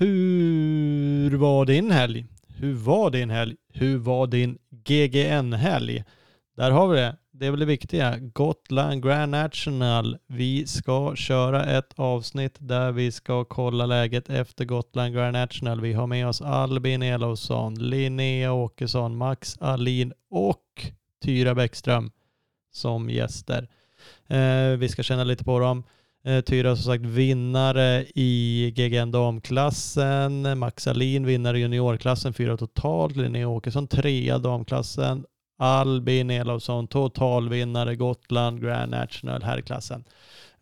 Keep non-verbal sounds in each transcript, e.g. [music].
Hur var din helg? Hur var din helg? Hur var din GGN-helg? Där har vi det. Det är väl det viktiga. Gotland Grand National. Vi ska köra ett avsnitt där vi ska kolla läget efter Gotland Grand National. Vi har med oss Albin Elofsson, Linnea Åkesson, Max Alin och Tyra Bäckström som gäster. Eh, vi ska känna lite på dem. Eh, Tyra som sagt vinnare i GGN damklassen. Max Alin vinnare i juniorklassen, fyra totalt. Linnea Åkesson trea damklassen. Albin Elofsson totalvinnare Gotland Grand National herrklassen.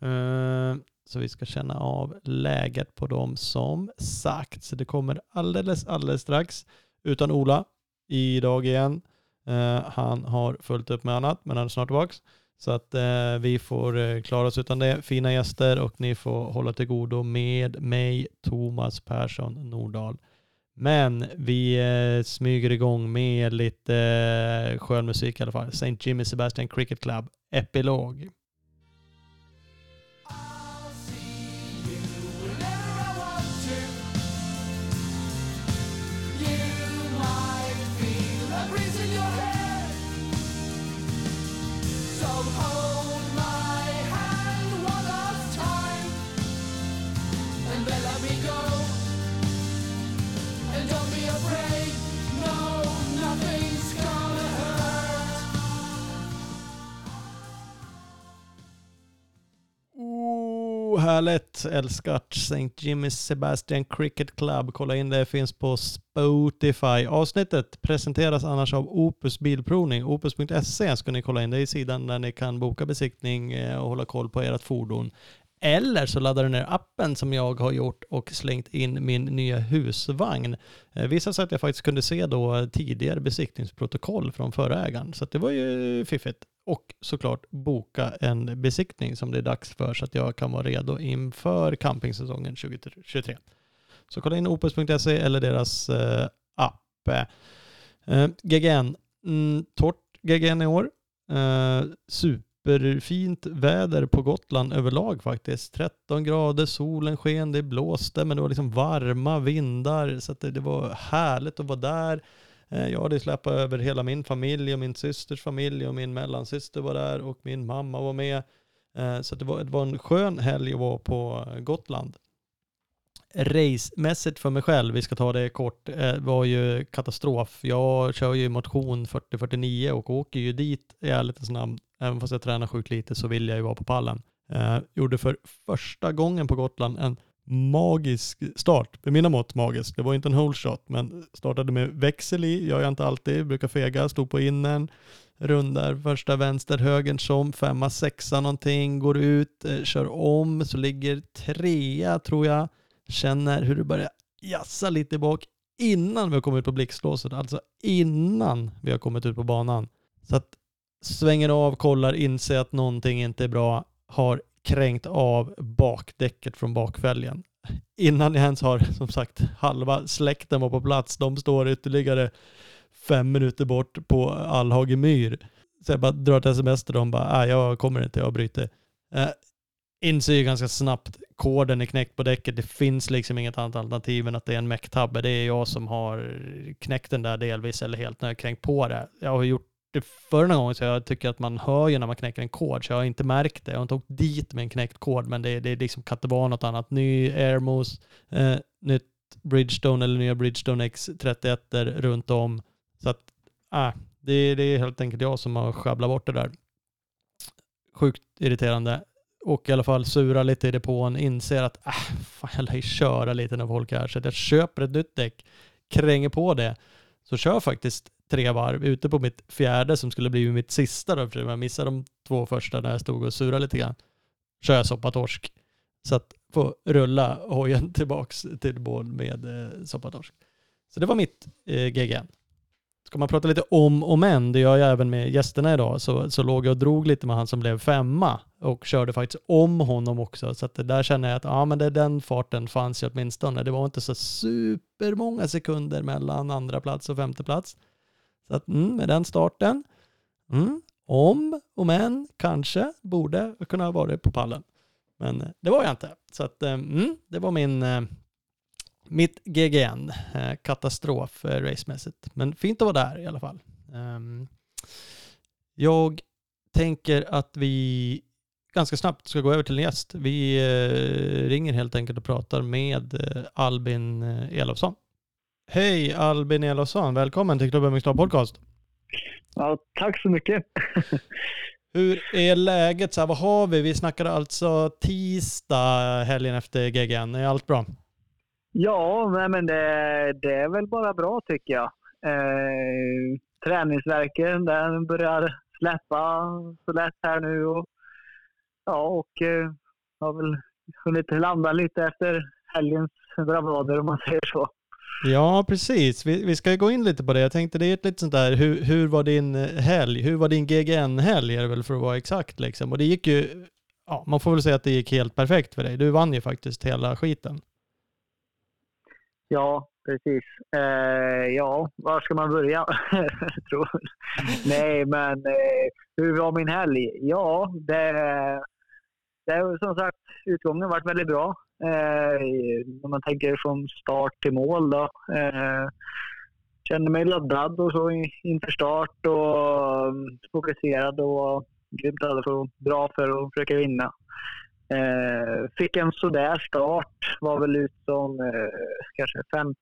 Eh, så vi ska känna av läget på dem som sagt. Så det kommer alldeles, alldeles strax. Utan Ola idag igen. Eh, han har fullt upp med annat, men han är snart tillbaka. Så att eh, vi får eh, klara oss utan det. Fina gäster och ni får hålla till godo med mig, Thomas Persson Nordahl. Men vi eh, smyger igång med lite eh, skön musik i alla fall. St. Jimmy Sebastian Cricket Club, Epilog. Härligt. Älskat St. Jimmy's Sebastian Cricket Club. Kolla in det, finns på Spotify. Avsnittet presenteras annars av Opus Bilprovning. Opus.se ska ni kolla in. Det är sidan där ni kan boka besiktning eh, och hålla koll på ert fordon. Eller så laddar du ner appen som jag har gjort och slängt in min nya husvagn. Eh, vissa visade sig att jag faktiskt kunde se då tidigare besiktningsprotokoll från förra ägaren. Så det var ju fiffigt. Och såklart boka en besiktning som det är dags för så att jag kan vara redo inför campingsäsongen 2023. Så kolla in opus.se eller deras eh, app. Eh, GGN, mm, torrt GGN i år. Eh, superfint väder på Gotland överlag faktiskt. 13 grader, solen sken, det blåste men det var liksom varma vindar så att det, det var härligt att vara där. Eh, jag hade släpat över hela min familj och min systers familj och min mellansyster var där och min mamma var med. Eh, så det var, det var en skön helg att vara på Gotland. Racemässigt för mig själv, vi ska ta det kort, eh, var ju katastrof. Jag kör ju motion 40-49 och åker ju dit, i ärlighetens namn. Även fast jag tränar sjukt lite så vill jag ju vara på pallen. Gjorde för första gången på Gotland en magisk start. Med mina mått magisk. Det var inte en whole shot, men startade med växel i. Gör jag inte alltid. Brukar fega. Stod på innen. Rundar första vänster, höger som femma, sexa någonting. Går ut, eh, kör om, så ligger trea tror jag. Känner hur det börjar jassa lite bak innan vi har kommit ut på blixtlåset. Alltså innan vi har kommit ut på banan. Så att svänger av, kollar, inser att någonting inte är bra, har kränkt av bakdäcket från bakfälgen. Innan jag ens har, som sagt, halva släkten var på plats. De står ytterligare fem minuter bort på Allhage myr. Så jag bara drar ett sms till dem, bara, nej jag kommer inte, jag bryter. Eh, inser ju ganska snabbt, koden är knäckt på däcket. Det finns liksom inget annat alternativ än att det är en mecktabbe. Det är jag som har knäckt den där delvis eller helt när jag kränkt på det. Jag har gjort det förra gången så jag tycker att man hör ju när man knäcker en kod, så jag har inte märkt det. Jag har inte åkt dit med en knäckt kod, men det, det, liksom kan inte vara något annat. Ny Airmos, eh, nytt Bridgestone eller nya Bridgestone X31 runt om. Så att, äh, det, det är helt enkelt jag som har sjabblat bort det där. Sjukt irriterande. Och i alla fall sura lite i depån, inser att äh, fan, jag lär köra lite när folk är här så att jag köper ett nytt däck, kränger på det, så kör faktiskt tre varv ute på mitt fjärde som skulle bli mitt sista då, för jag missade de två första när jag stod och surade lite grann. Kör jag soppatorsk. Så att få rulla hojen [laughs] tillbaks till bål med eh, soppatorsk. Så det var mitt eh, GGN. Ska man prata lite om och men, det gör jag även med gästerna idag, så, så låg jag och drog lite med han som blev femma och körde faktiskt om honom också. Så att där känner jag att ja, men det, den farten fanns ju åtminstone. Det var inte så supermånga sekunder mellan andra plats och femte plats. Så att mm, med den starten, mm, om och men, kanske, borde kunna ha varit på pallen. Men eh, det var jag inte. Så att eh, mm, det var min, eh, mitt GGN, katastrof racemässigt. Men fint att vara där i alla fall. Ehm, jag tänker att vi ganska snabbt ska gå över till en gäst. Vi ringer helt enkelt och pratar med Albin Elofsson. Hej Albin Elofsson, välkommen till Klubben Mixed Podcast. Ja, tack så mycket. [laughs] Hur är läget? Så här, vad har vi? Vi snackade alltså tisdag helgen efter GGN. Är allt bra? Ja, men det, det är väl bara bra tycker jag. Eh, träningsverken den börjar släppa så lätt här nu. Och, ja, och eh, har väl hunnit landa lite efter helgens bravader om man säger så. Ja, precis. Vi, vi ska gå in lite på det. Jag tänkte det är ett lite sånt där, hur, hur var din eh, helg? Hur var din GGN-helg är det väl för att vara exakt liksom? Och det gick ju, ja, man får väl säga att det gick helt perfekt för dig. Du vann ju faktiskt hela skiten. Ja, precis. Eh, ja, var ska man börja? [laughs] Tror. Nej, men eh, hur var min helg? Ja, det, det som sagt, utgången varit väldigt bra. Eh, om man tänker från start till mål då. Eh, kände mig laddad och så inför start och um, fokuserad och grymt för, bra för att försöka vinna. Eh, fick en sådär start. Var väl ut som eh, kanske 50,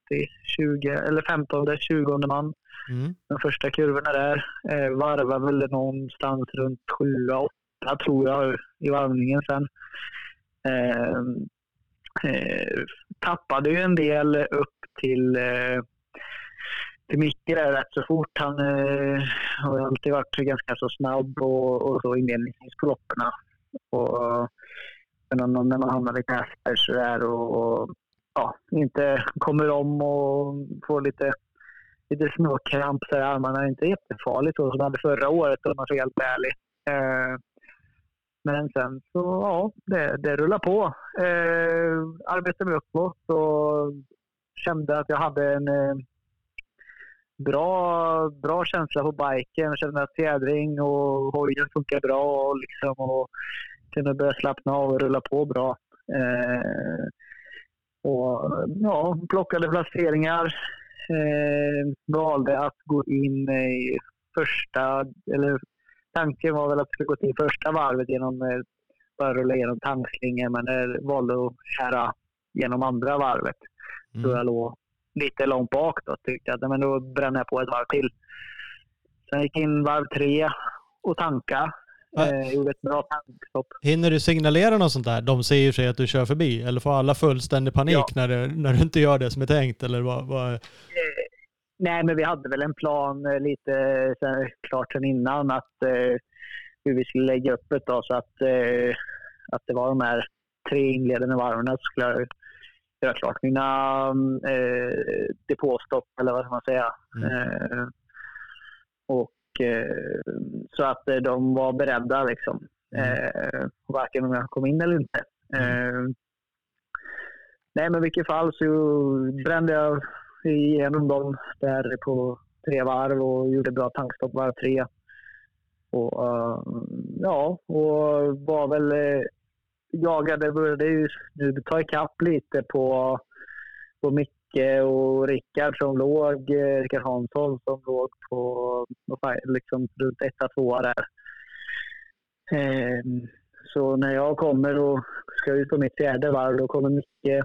20 eller 15, 20 man. Mm. De första kurvorna där. Eh, varvade väl någonstans runt 7, 8 tror jag i varvningen sen. Eh, Eh, tappade ju en del upp till eh, till Micke där rätt så fort. Han eh, har alltid varit ganska så snabb och, och så inledningsvis på loppen. Och, men när man hamnar lite efter så där och, och, ja, inte kommer om och får lite, lite småkramp så i armarna. inte jättefarligt så som hade förra året om man ska vara helt ärlig. Eh, men sen så, ja, det, det rullar på. Eh, arbetade mig uppåt och kände att jag hade en eh, bra, bra känsla på biken. Jag kände att fjädring och hojen funkar bra och, liksom, och kunde börja slappna av och rulla på bra. Eh, och ja, plockade placeringar. Eh, valde att gå in i första, eller tanken var väl att jag skulle gå till första varvet genom eh, bara rulla igenom tankslingor men jag valde att köra genom andra varvet. Mm. Så jag låg lite långt bak då tyckte jag. Men då bränner jag på ett varv till. Sen gick jag in varv tre och tanka. Eh, gjorde ett bra tankstopp. Hinner du signalera något sånt där? De säger sig att du kör förbi. Eller får alla fullständig panik ja. när, du, när du inte gör det som är tänkt? Eller vad, vad... Eh, Nej, men vi hade väl en plan eh, lite sen, klart sen innan att eh, hur vi skulle lägga upp det då, så att, eh, att det var de här tre inledande varven så skulle jag göra klart mina eh, depåstopp eller vad ska man säga. Mm. Eh, och eh, så att eh, de var beredda liksom. Mm. varken om jag kom in eller inte. Mm. nej, men i vilket fall så brände jag igenom dem där på tre varv och gjorde bra tankstopp varv tre. Och, uh, ja, och var väl uh, jagade, började ju nu ta ikapp lite på, på Micke och Rickard som låg, eh, Rickard Hansson som låg på, liksom runt etta, tvåa där. Eh, så när jag kommer och ska ut på mitt fjärde varv, då kommer Micke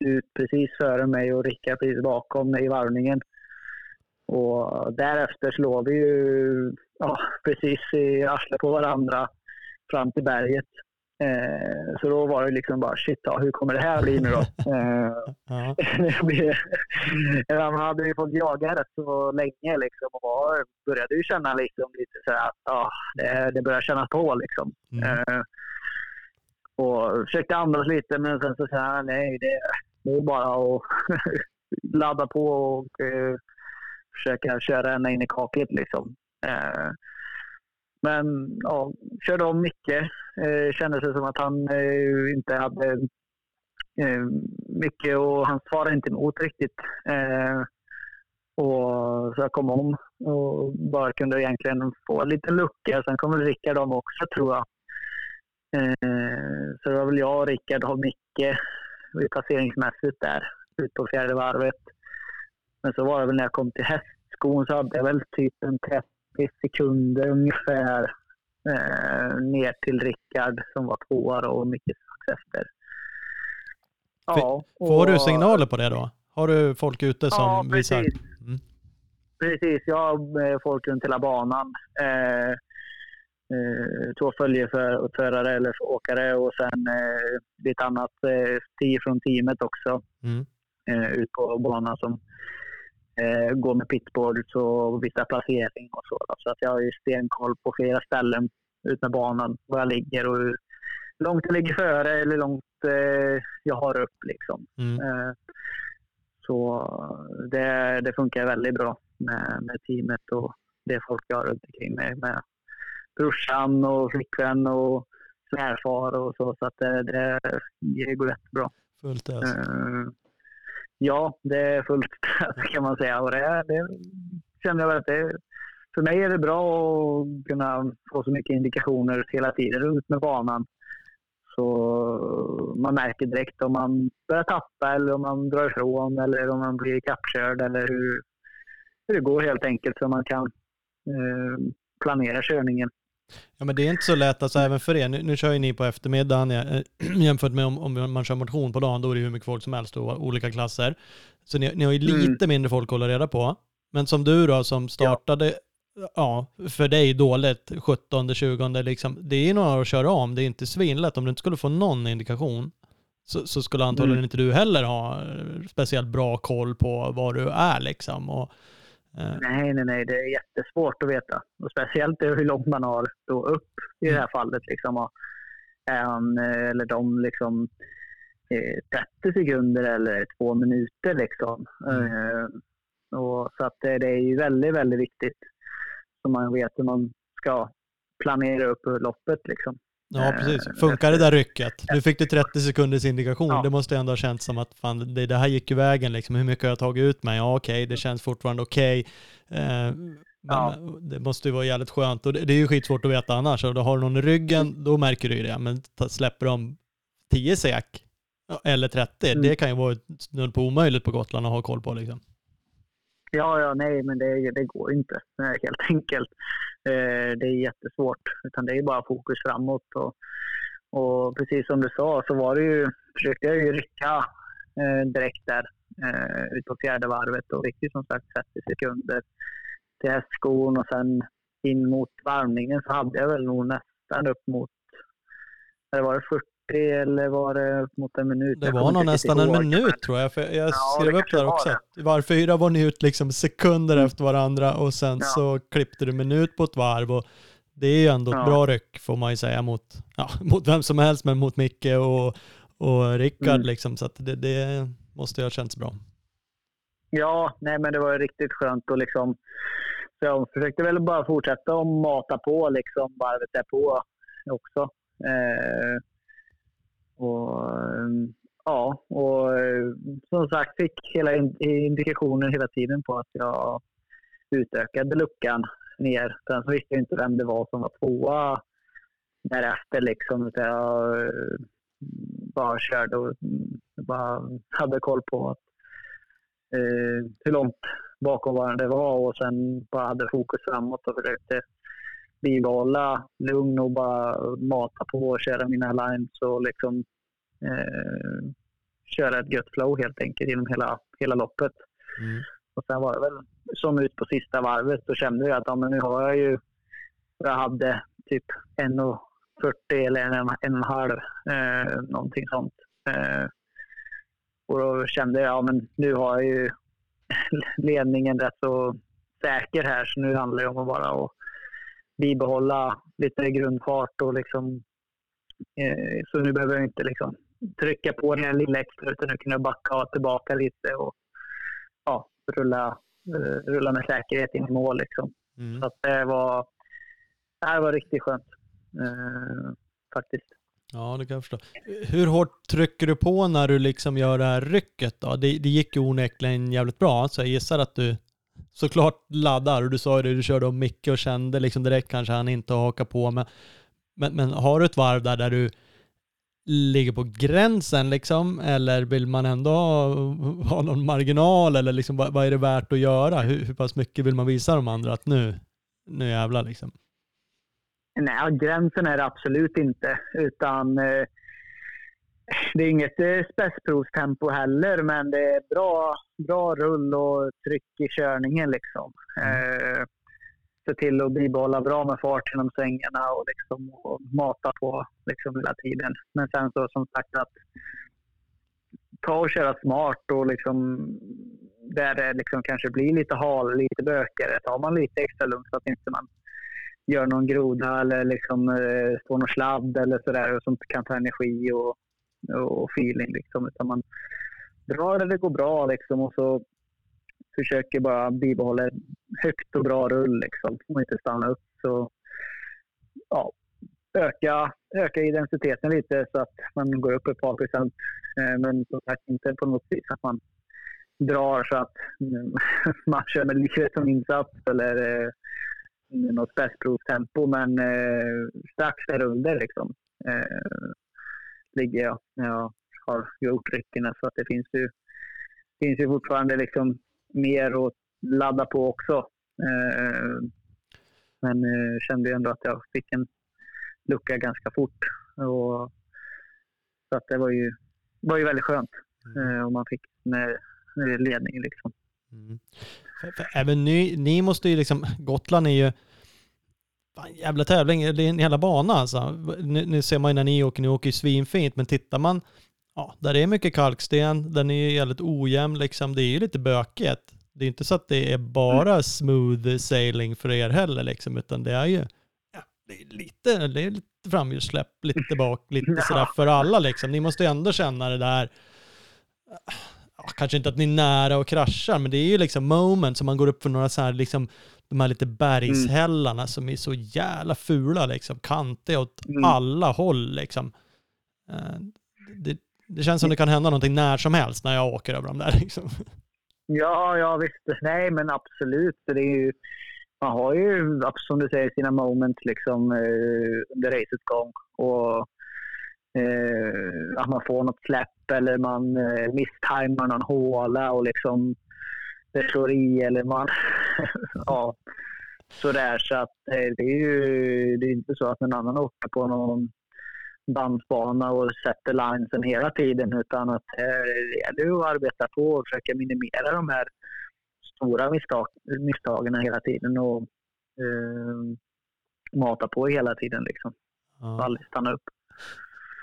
ut precis före mig och Rickard precis bakom mig i varvningen. Och därefter slår vi ju ja, precis i arslet på varandra fram till berget. Eh, så då var det liksom bara shit, ja, hur kommer det här bli nu då? [laughs] Eh, [laughs] man hade ju fått jaga rätt så länge liksom och var, började ju känna liksom lite så att ja, det, det börjar kännas på liksom. Mm. Eh, och försökte andas lite men sen så sa jag nej, det, det är bara att [laughs] ladda på och eh, försöka köra ända in i kaklet. Liksom. Eh, men ja, körde om mycket. Eh, kändes det som att han eh, inte hade eh, mycket och han svarade inte emot riktigt. Eh, och så jag kom om och bara kunde egentligen få lite lucka. Sen kom väl Rickard om också tror jag. Eh, så det var väl jag Rickard och Micke placeringsmässigt där. ut på fjärde varvet. Men så var det väl när jag kom till hästskon så hade jag väl typ en 30 sekunder ungefär eh, ner till Rickard som var tvåa då och mycket strax efter. Ja, Får du signaler på det då? Har du folk ute som ja, visar? Mm. Precis, jag har folk runt hela banan. Eh, eh, två följeförare eller åkare och sen eh, lite annat eh, från teamet också mm. eh, ut på banan som eh, går med pitboards och vissa placering och så. Så att jag har ju stenkoll på flera ställen ut med banan, var jag ligger och hur långt jag ligger före eller långt eh, jag har upp. Liksom. Mm. Eh, så det, det funkar väldigt bra med, med teamet och det folk jag har runt omkring mig. Med brorsan och flickvän och svärfar och så. Så att det, det, det går jättebra. Fullt ös. Uh, ja, det är fullt kan man säga. Och det, det känner jag att det, för mig är det bra att kunna få så mycket indikationer hela tiden ut med banan. Så man märker direkt om man börjar tappa eller om man drar ifrån eller om man blir kappkörd eller hur, hur det går helt enkelt så man kan eh, planera körningen. Ja men det är inte så lätt, alltså även för er, nu, nu kör ju ni på eftermiddagen äh, [clears throat] jämfört med om, om, man kör motion på dagen, då är det hur mycket folk som helst och olika klasser. Så ni, ni har ju mm. lite mm. mindre folk att hålla reda på. Men som du då som startade, ja, ja för dig dåligt, 17, 20, liksom, det är ju några att köra om, det är inte svinlätt. Om du inte skulle få någon indikation så, så skulle antagligen mm. inte du heller ha eh, speciellt bra koll på var du är liksom. Och. Nej, nej, nej. Det är jättesvårt att veta. Och speciellt hur långt man har då upp i det här fallet. Liksom. Och är han, eh, eller de liksom 30 sekunder eller två minuter liksom. Mm. Och, så att det, det är ju väldigt, väldigt viktigt. Så man vet hur man ska planera upp loppet liksom. Ja, precis. Eh, Funkar det där rycket? Nu fick du 30 sekunders indikation. Ja. Det måste ändå ha känts som att fan, det, det här gick ju vägen liksom. Hur mycket har jag tagit ut mig? Ja, okej, okay, det känns fortfarande okej. Okay. Eh, ja. det måste ju vara jävligt skönt. Och det, det, är ju skitsvårt att veta annars. Och då har du någon i ryggen, då märker du ju det. Men släpper de 10 sek eller 30, mm. det kan ju vara snudd på omöjligt på Gotland att ha koll på liksom. Ja, ja, nej, men det, det går inte helt enkelt. Eh, det är jättesvårt. Utan det är bara fokus framåt. Och, och precis som du sa så var det ju, försökte jag ju rycka eh, direkt där eh, ut på fjärde varvet och fick ju som sagt 30 sekunder till hästskon och sen in mot varvningen så hade jag väl nog nästan upp mot, eller var det 40 eller var det upp mot en minut? Det var nog nästan en minut tror jag, för jag ja, skrev upp där också. I varv fyra var ni ut liksom sekunder mm. efter varandra och sen ja. så klippte du minut på ett varv och det är ju ändå ett ja. bra ryck får man ju säga mot, ja, [laughs] mot vem som helst, men mot Micke och, och Rickard mm. liksom, så att det, det måste ju ha känts bra. Ja, nej men det var riktigt skönt och liksom så jag försökte väl bara fortsätta att mata på liksom varvet därpå också. Eh, och, ehm, ja, och eh, som sagt fick hela indikationer hela tiden på att jag utökade luckan ner. Sen så visste jag inte vem det var som var tvåa därefter liksom. Så jag eh, bara körde och mm, bara hade koll på att, eh, hur långt bakom varandra det var och sen bara hade fokus framåt och försökte bibehålla lugn och bara mata på och köra mina lines och liksom eh, köra ett gött flow helt enkelt genom hela, hela loppet. Mm. Och sen var det väl som ut på sista varvet, då kände jag att ja, men nu har jag ju, jag hade typ 1,40 eller en, en och en halv, eh, någonting sånt. Eh, och då kände jag, ja men nu har jag ju [laughs] ledningen rätt så säker här, så nu handlar det om att bara bibehålla lite grundfart och liksom eh, så nu behöver jag inte liksom trycka på den här lilla extra utan nu kunna jag backa tillbaka lite och ja, rulla, eh, rulla med säkerhet in i mål. Liksom. Mm. Så att det, var, det var riktigt skönt eh, faktiskt. Ja, det kan jag förstå. Hur hårt trycker du på när du liksom gör det här rycket då? Det, det gick ju onekligen jävligt bra, så jag gissar att du såklart laddar. Och du sa ju det, du körde om Micke och kände liksom direkt kanske han inte hakar på. Men, men, men har du ett varv där, där du ligger på gränsen liksom? Eller vill man ändå ha, ha någon marginal? Eller liksom, vad, vad är det värt att göra? Hur, hur pass mycket vill man visa de andra att nu, nu jävlar liksom? Nej, gränsen är det absolut inte. Utan eh, det är inget eh, spetsprovstempo heller, men det är bra, bra rull och tryck i körningen. Liksom. Eh, se till att bibehålla bra med fart genom svängarna och, liksom, och mata på liksom, hela tiden. Men sen så som sagt att ta och köra smart och liksom, där det liksom kanske blir lite hal, lite bökigare. Tar man lite extra lugnt så att inte man gör någon groda eller liksom, eh, står någon sladd eller sådär som kan ta energi och, och feeling. Liksom. Utan man drar där det går bra liksom, och så försöker bara bibehålla högt och bra rull liksom, och inte stanna upp. Så, ja, öka, öka identiteten lite så att man går upp ett par procent. Eh, men som sagt inte på något vis att man drar så att mm, [laughs] man kör med livet som insats eller eh, något spetsprovstempo. Men eh, strax därunder liksom, eh, ligger jag när jag har gjort ryckena. Så att det finns ju, finns ju fortfarande liksom mer att ladda på också. Eh, men eh, kände ändå att jag fick en lucka ganska fort. Och, så att det var ju, var ju väldigt skönt. Mm. Eh, och man fick med, med ledningen liksom. Mm. För, för även ni, ni måste ju liksom, Gotland är ju fan, jävla tävling, det är en hela bana alltså. Nu, nu ser man ju när ni åker, ni åker ju svinfint, men tittar man ja, där är mycket kalksten, den är jävligt ojämn liksom. Det är ju lite bökigt. Det är inte så att det är bara mm. smooth sailing för er heller liksom, utan det är ju ja, det är lite, det är lite framhjulssläpp, lite bak, lite sådär för alla liksom. Ni måste ju ändå känna det där, ja, kanske inte att ni är nära och kraschar, men det är ju liksom moment som man går upp för några så här liksom, de här lite bergshällarna mm. som är så jävla fula liksom, kantiga åt mm. alla håll liksom. Uh, det, det känns som det kan hända någonting när som helst när jag åker över de där. Liksom. Ja, ja visst. Nej, men absolut. Det är ju, man har ju, som du säger, sina moments liksom, eh, under racets gång. Och, eh, att man får något släpp eller man eh, misstajmar någon håla och liksom det slår i eller man... [laughs] ja, sådär. Så att eh, det är ju det är inte så att någon annan åker på någon dansbana och sätter linesen hela tiden utan att det gäller att arbeta på och försöka minimera de här stora misstag, misstagen hela tiden och eh, mata på hela tiden liksom. Ja. Aldrig stanna upp.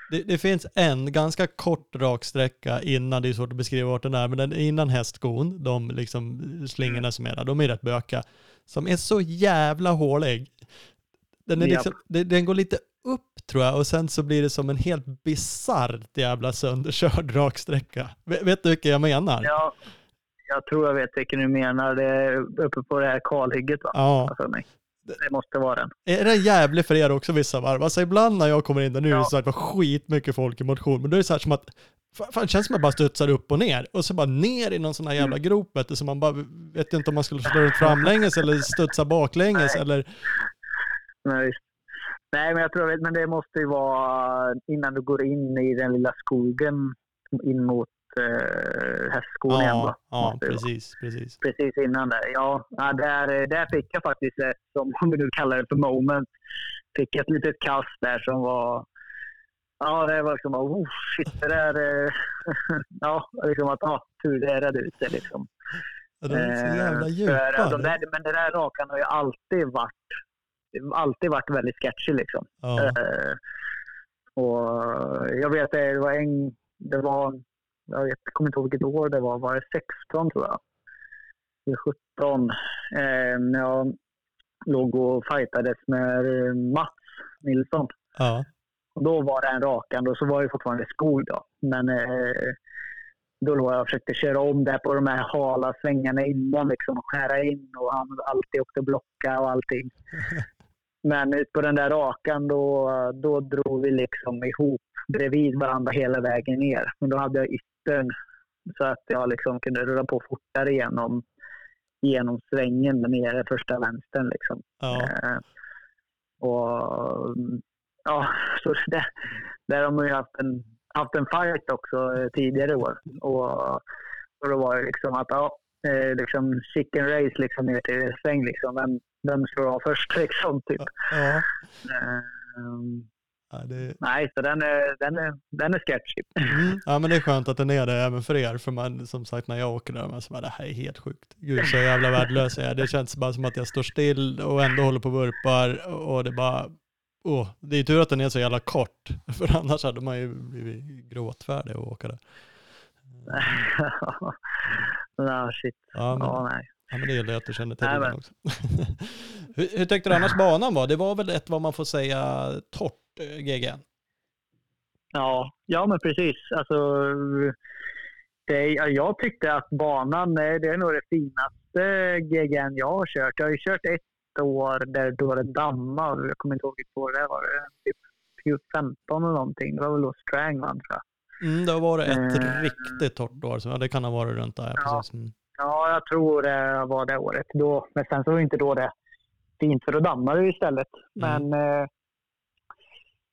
Det, det, finns en ganska kort raksträcka innan, det är svårt att beskriva vart den är, men den innan hästskon, de liksom slingorna som är där, de är rätt böka, som är så jävla hålig. Den, är liksom, den går lite upp tror jag och sen så blir det som en helt bisarrt jävla sönderkörd raksträcka. Vet du vilka jag menar? Ja, jag tror jag vet vilken du menar. Det är uppe på det här kalhygget va? Ja. Mig. Det måste vara den. Är den jävlig för er också vissa varv? Alltså ibland när jag kommer in där nu ja. är det så skitmycket folk i motion, men då är det så här som att Fan, det känns som att man bara studsar upp och ner och så bara ner i någon sån här jävla mm. grop. Så man bara vet inte om man skulle slå runt framlänges eller studsa baklänges Nej. eller... Nej, Nej, men jag tror men det måste ju vara innan du går in i den lilla skogen in mot eh, hästskon ja, igen. Ja, precis, precis. Precis innan där. Ja, där, där fick jag faktiskt ett, som om vi nu kallar det för moment, fick ett litet kast där som var Ja, det var liksom oh shit, det där... [laughs] ja, liksom att, ja, tur det redde ut sig liksom. Ja, de är så jävla djupa. Eh, de där, men det där rakan har ju alltid varit alltid varit väldigt sketchy liksom. Ja. Uh, och jag vet det var en, det var, jag vet, kommer inte ihåg vilket år det var, var det 16 tror jag? 17. Eh, när jag låg och fightades med Mats Nilsson. Ja. Och då var det en rakande och så var det fortfarande skog då. Men eh, då låg jag och försökte köra om det på de här hala svängarna innan liksom, och skära in och han alltid åkte blocka och allting. [laughs] Men ut på den där rakan då, då drog vi liksom ihop bredvid varandra hela vägen ner. Men då hade jag yttern så att jag liksom kunde rulla på fortare genom, genom svängen nere, första vänstern. Liksom. Ja. Eh, och, ja, så det, där har man ju haft en, haft en fight också eh, tidigare år. Och, och då var det liksom att, ja, eh, liksom chicken race liksom ner till sväng liksom. Vem, vem slår av först [laughs] liksom, typ. Ja. Ehm, Ja, det, nej, så den är, den är, den är sketchy. mm. ja, men det är skönt att den är det även för er. För man, som sagt, när jag åker där, man så bara, det här är helt sjukt. Gud, så jävla värdelös jag är. Det känns bara som att jag står still och ändå håller på och vurpar. Och det bara, åh, det är tur att den är så jävla kort. [laughs] För annars hade man ju blivit gråtfärdig att åka där. [laughs] Ja, shit. Ja, men, Ja, nej. Ja, men det gäller att du känner till men- också. [laughs] hur, hur tyckte du annars banan var? Det var väl ett, vad man får säga, torrt eh, GG? Ja, ja men precis. Alltså, det, ja, jag tyckte att banan eh, det är nog det finaste GGN jag har kört. Jag har ju kört ett år där då det dammar. Jag kommer inte ihåg vilket år det var. Typ 15 eller någonting. Det var väl då Strang vann tror jag. Mm, det var ett Eh. riktigt torrt år, så det kan ha varit runt där. Ja. Precis. Mm. Ja, jag tror det var det året. Då, men sen så var inte då det fint för då dammar det istället. Men, eh,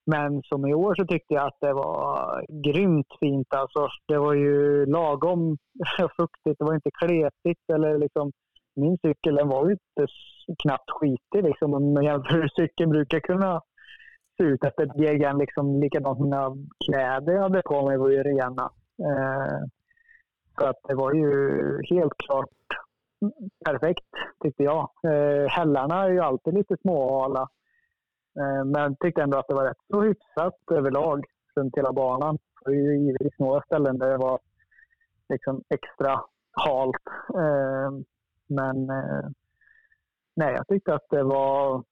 men som i år så tyckte jag att det var grymt fint. Alltså, det var ju lagom [laughs] fuktigt. Det var inte kletigt. Eller liksom, min cykel den var ju inte knappt skitig. Liksom. Om jämför hur cykeln brukar kunna se ut efter ett GGN. Liksom, likadant mina kläder jag hade på mig var ju rena. Eh, så att det var ju helt klart perfekt tyckte jag. Eh, hällarna är ju alltid lite småhala. Eh, men tyckte ändå att det var rätt så hyfsat överlag runt hela banan. Det var ju givetvis några ställen där det var liksom extra halt. Eh, men eh, nej, jag tyckte att det var,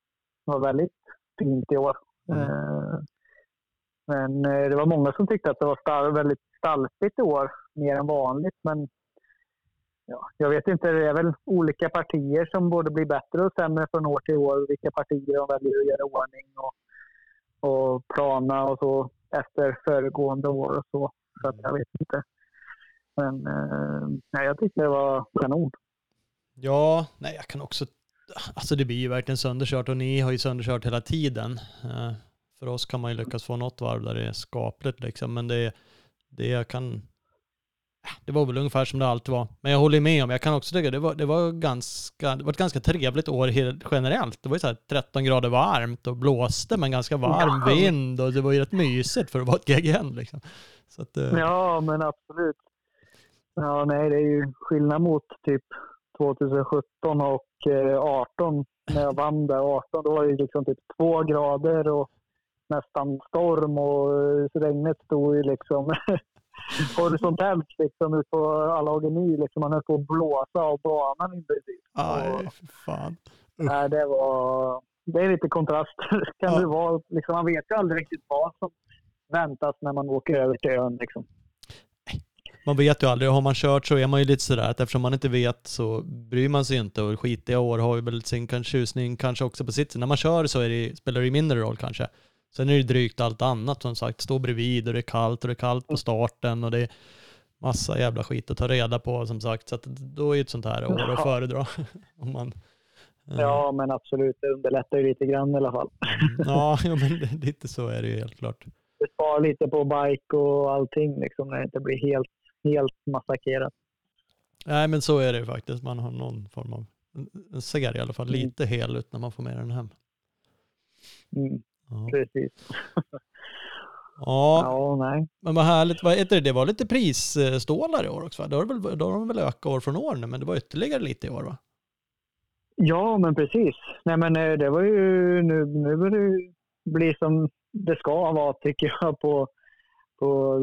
var väldigt fint i år. Mm. Eh, men eh, det var många som tyckte att det var väldigt stalfigt i år, mer än vanligt. Men ja, jag vet inte, det är väl olika partier som både blir bättre och sämre från år till år. Vilka partier de väljer att göra i ordning och, och plana och så efter föregående år och så. Så att jag vet inte. Men eh, nej, jag tyckte det var kanon. Ja, nej jag kan också, alltså det blir ju verkligen sönderkört och ni har ju sönderkört hela tiden. Eh, för oss kan man ju lyckas få något varv där det är skapligt liksom, men det, det jag kan, det var väl ungefär som det alltid var. Men jag håller med om, jag kan också tycka det var, det var ganska, det var ett ganska trevligt år helt generellt. Det var ju så här 13 grader varmt och blåste men ganska varm Ja. vind och det var ju rätt mysigt för att vara ett GGN liksom. Så att, eh, Ja, men absolut. Ja, nej, det är ju skillnad mot typ 2017 och eh, 18 när jag vann där. 18 då var det liksom typ två grader och nästan storm och eh, regnet stod ju liksom [laughs] horisontellt liksom ut på Allageny. Liksom. Man höll på att blåsa av banan i princip. aj, för fan. Nej, det var... Det är lite kontrast. [laughs] kan Ja. det vara, liksom, man vet ju aldrig riktigt vad som väntas när man åker över till ön. Liksom. Man vet ju aldrig, har man kört så är man ju lite sådär att eftersom man inte vet så bryr man sig inte och skitiga år har ju väl sin tjusning kanske också på sitt. När man kör så är det, spelar det ju mindre roll kanske. Sen är det drygt allt annat som sagt, stå bredvid och det är kallt och det är kallt på starten och det är massa jävla skit att ta reda på som sagt. Så då är ju ett sånt här år att Ja. föredra. [laughs] Om man, eh, Ja, men absolut. Det underlättar ju lite grann i alla fall. ja, [laughs] jo, men lite så är det ju helt klart. Det sparar lite på bike och allting liksom, när det inte blir helt, helt massakrerat. Nej men så är det ju faktiskt, man har någon form av, den ser i alla fall Mm. lite hel ut när man får med den hem. Mm, Ja. precis. [laughs] Ja, Ja, nej. men vad härligt. Vad heter det? det var lite prisstålar i år också va? Då har, väl, då har de väl ökat år från år nu, men det var ytterligare lite i år va? Ja, men precis. Nej, men eh, det var ju nu, nu börjar det bli som det ska vara tycker jag på, på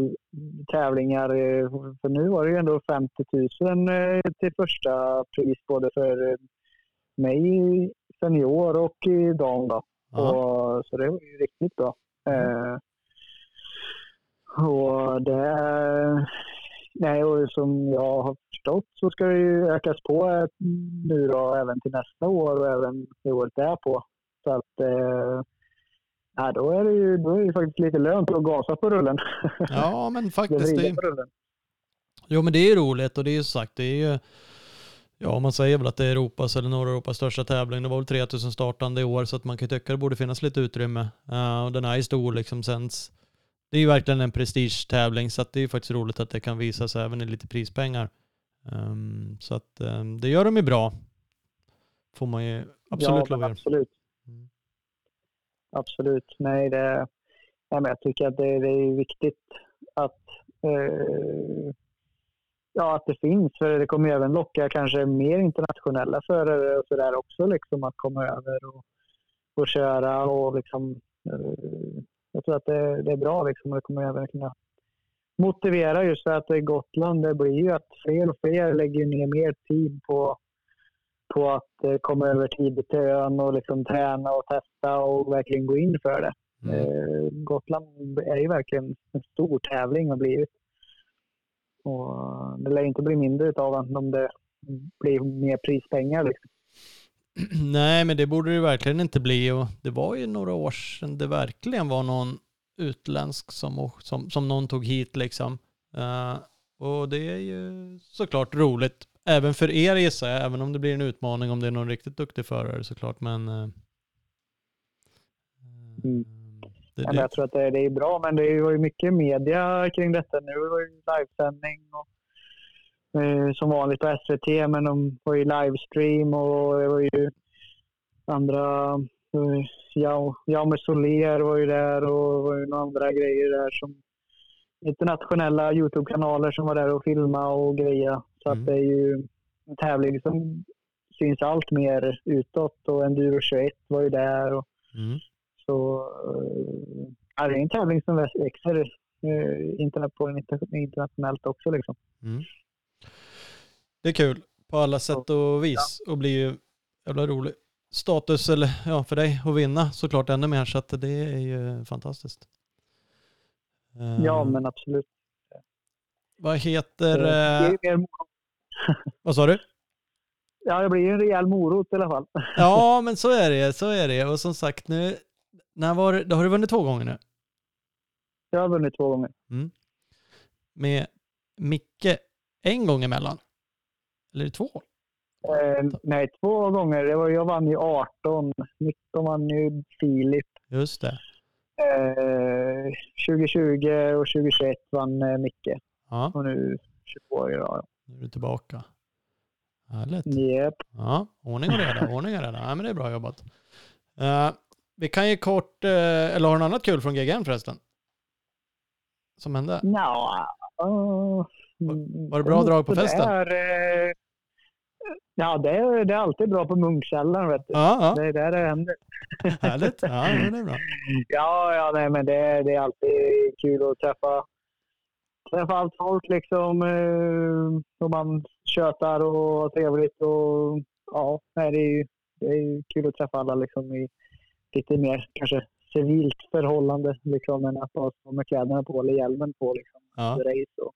tävlingar. eh, För nu var det ju ändå 50 000 eh, till första pris både för mig senior och dam. Och, så det var ju riktigt bra. Eh, och det, nej, och som jag har förstått så ska det ju ökas på eh, nu då även till nästa år och även det året därpå. Så att eh, ja, då, är det ju, då är det faktiskt lite lönt att gasa på rullen. ja, men [laughs] faktiskt. Det, rullen. jo, men det är roligt och det är ju sagt, det är ju, ja man säger väl att det är Europas eller norra Europas största tävling. Det var väl 3000 startande i år så att man kan tycka det borde finnas lite utrymme. Eh, och den är ju stor liksom sänds det är ju verkligen en prestigetävling så att det är ju faktiskt roligt att det kan visas även i lite prispengar. Um, så att um, det gör de ju bra. Får man ju absolut ja, lov absolut. Mm. Absolut. Nej, det, nej, men jag tycker att det, det är viktigt att, eh, ja, att det finns. För det kommer ju även locka kanske mer internationella förare och sådär också liksom att komma över och, och köra och liksom eh, jag tror att det, det är bra liksom, och det kommer även kunna motivera just för att Gotland. Det blir ju att fler och fler lägger ner mer tid på, på att eh, komma över tidigt till ön och liksom träna och testa och verkligen gå in för det. Mm. Eh, Gotland är ju verkligen en stor tävling och blivit. Och det lär inte bli mindre av om det blir mer prispengar. Liksom. [clears throat] Nej, men det borde det verkligen inte bli. Och det var ju några år sedan det verkligen var någon utländsk som, som, som någon tog hit liksom. Uh, och det är ju såklart roligt. Även för er gissar jag, även om det blir en utmaning om det är någon riktigt duktig förare såklart. Men, uh, mm. Det, ja, jag tror att det, det, är bra, men det var ju mycket media kring detta nu. Det var ju livesändning och Eh, som vanligt på SVT, men de var ju livestream och det var ju andra... Eh, Jaume Soler var ju där och det var ju några andra grejer där som internationella Youtube-kanaler som var där och filmade och grejer. Så mm. att det är ju en tävling som syns allt mer utåt och Enduro 21 var ju där. Och, mm. Så eh, ja, det är en tävling som växer eh, internationellt också. Liksom. Mm. Det är kul på alla sätt och vis och blir ju jävla rolig status eller ja, för dig att vinna såklart ännu mer så att det är ju fantastiskt. Ja, men absolut. Vad heter... Vad sa du? Ja, det blir ju en rejäl morot i alla fall. ja, men så är det. Så är det. Och som sagt, nu, när var det, har du vunnit två gånger nu? Jag har vunnit två gånger. Mm. Med Micke en gång emellan. Eller två? Eh, nej, två gånger. Det var, jag vann ju 18. 19 vann ju Filip. Just det. Eh, 2020 och 2021 vann eh, Micke. Ja. Och nu 22 idag. Nu är du tillbaka. Härligt. Yep. Ja, ordning och reda. Ordning och reda. Ja, men det är bra jobbat. Uh, vi kan ju kort, uh, eller har du något annat kul från GGN förresten? Som hände? Ja, uh, var, var det bra drag på festen? Där, eh, ja, det är, det är alltid bra på Munkkällaren. Vet du. Ja, ja. Det är där det händer. [laughs] Härligt. Ja, det är bra. Ja, ja nej, men det, det är alltid kul att träffa, träffa allt folk liksom. Eh, och man tjötar och har trevligt. Och, ja, det, är, det är kul att träffa alla liksom, i lite mer kanske civilt förhållande liksom, än att stå med kläderna på eller hjälmen på. Liksom, ja. race och,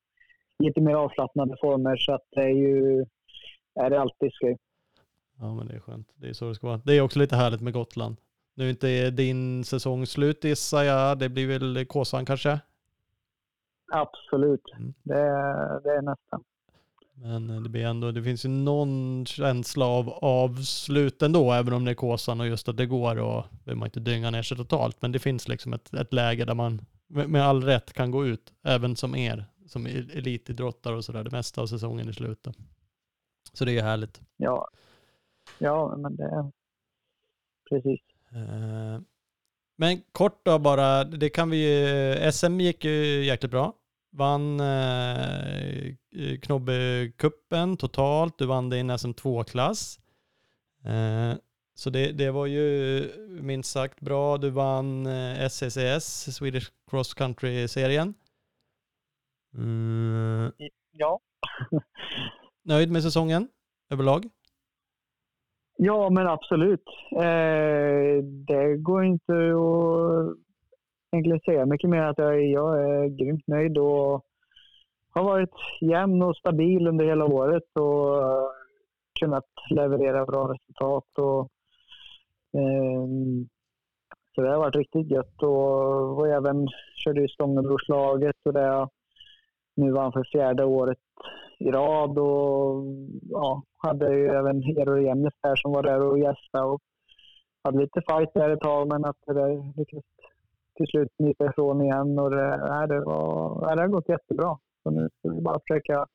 lite mer avslappnade former. Så att det är ju är det alltid skoj. Ja, men det är skönt. Det är så det ska vara. Det är också lite härligt med Gotland. Nu är inte din säsong slut gissar jag. Det blir väl Kåsan kanske? Absolut. Mm. Det, det är nästan. Men det blir ändå, det finns ju någon känsla av avslut ändå, även om det är Kåsan och just att det går och vill man inte dynga ner sig totalt. Men det finns liksom ett, ett läge där man med all rätt kan gå ut, även som er som elitidrottare och sådär, det mesta av säsongen i slutet. Så det är ju härligt. Ja, ja men det är precis. Eh, men kort då bara, det kan vi ju, SM gick ju jäkligt bra. Vann eh, Knobbekuppen totalt, du vann en SM2-klass. Eh, så det, det var ju minst sagt bra. Du vann eh, SCCS, Swedish Cross Country-serien. Mm. Ja. [laughs] Nöjd med säsongen överlag? Ja, men absolut. Eh, det går inte att egentligen säga mycket mer att jag, jag är grymt nöjd och har varit jämn och stabil under hela året och eh, kunnat leverera bra resultat. Och, eh, så det har varit riktigt gött och, och även körde i Stångebrorslaget och det nu vann han för fjärde året i rad och ja, hade ju även Eero Jämnes där som var där och gästade och hade lite fight där ett tag men att det där lyckades till slut smita ifrån igen och det, nej, det, var, nej, det har gått jättebra. Så nu ska vi bara försöka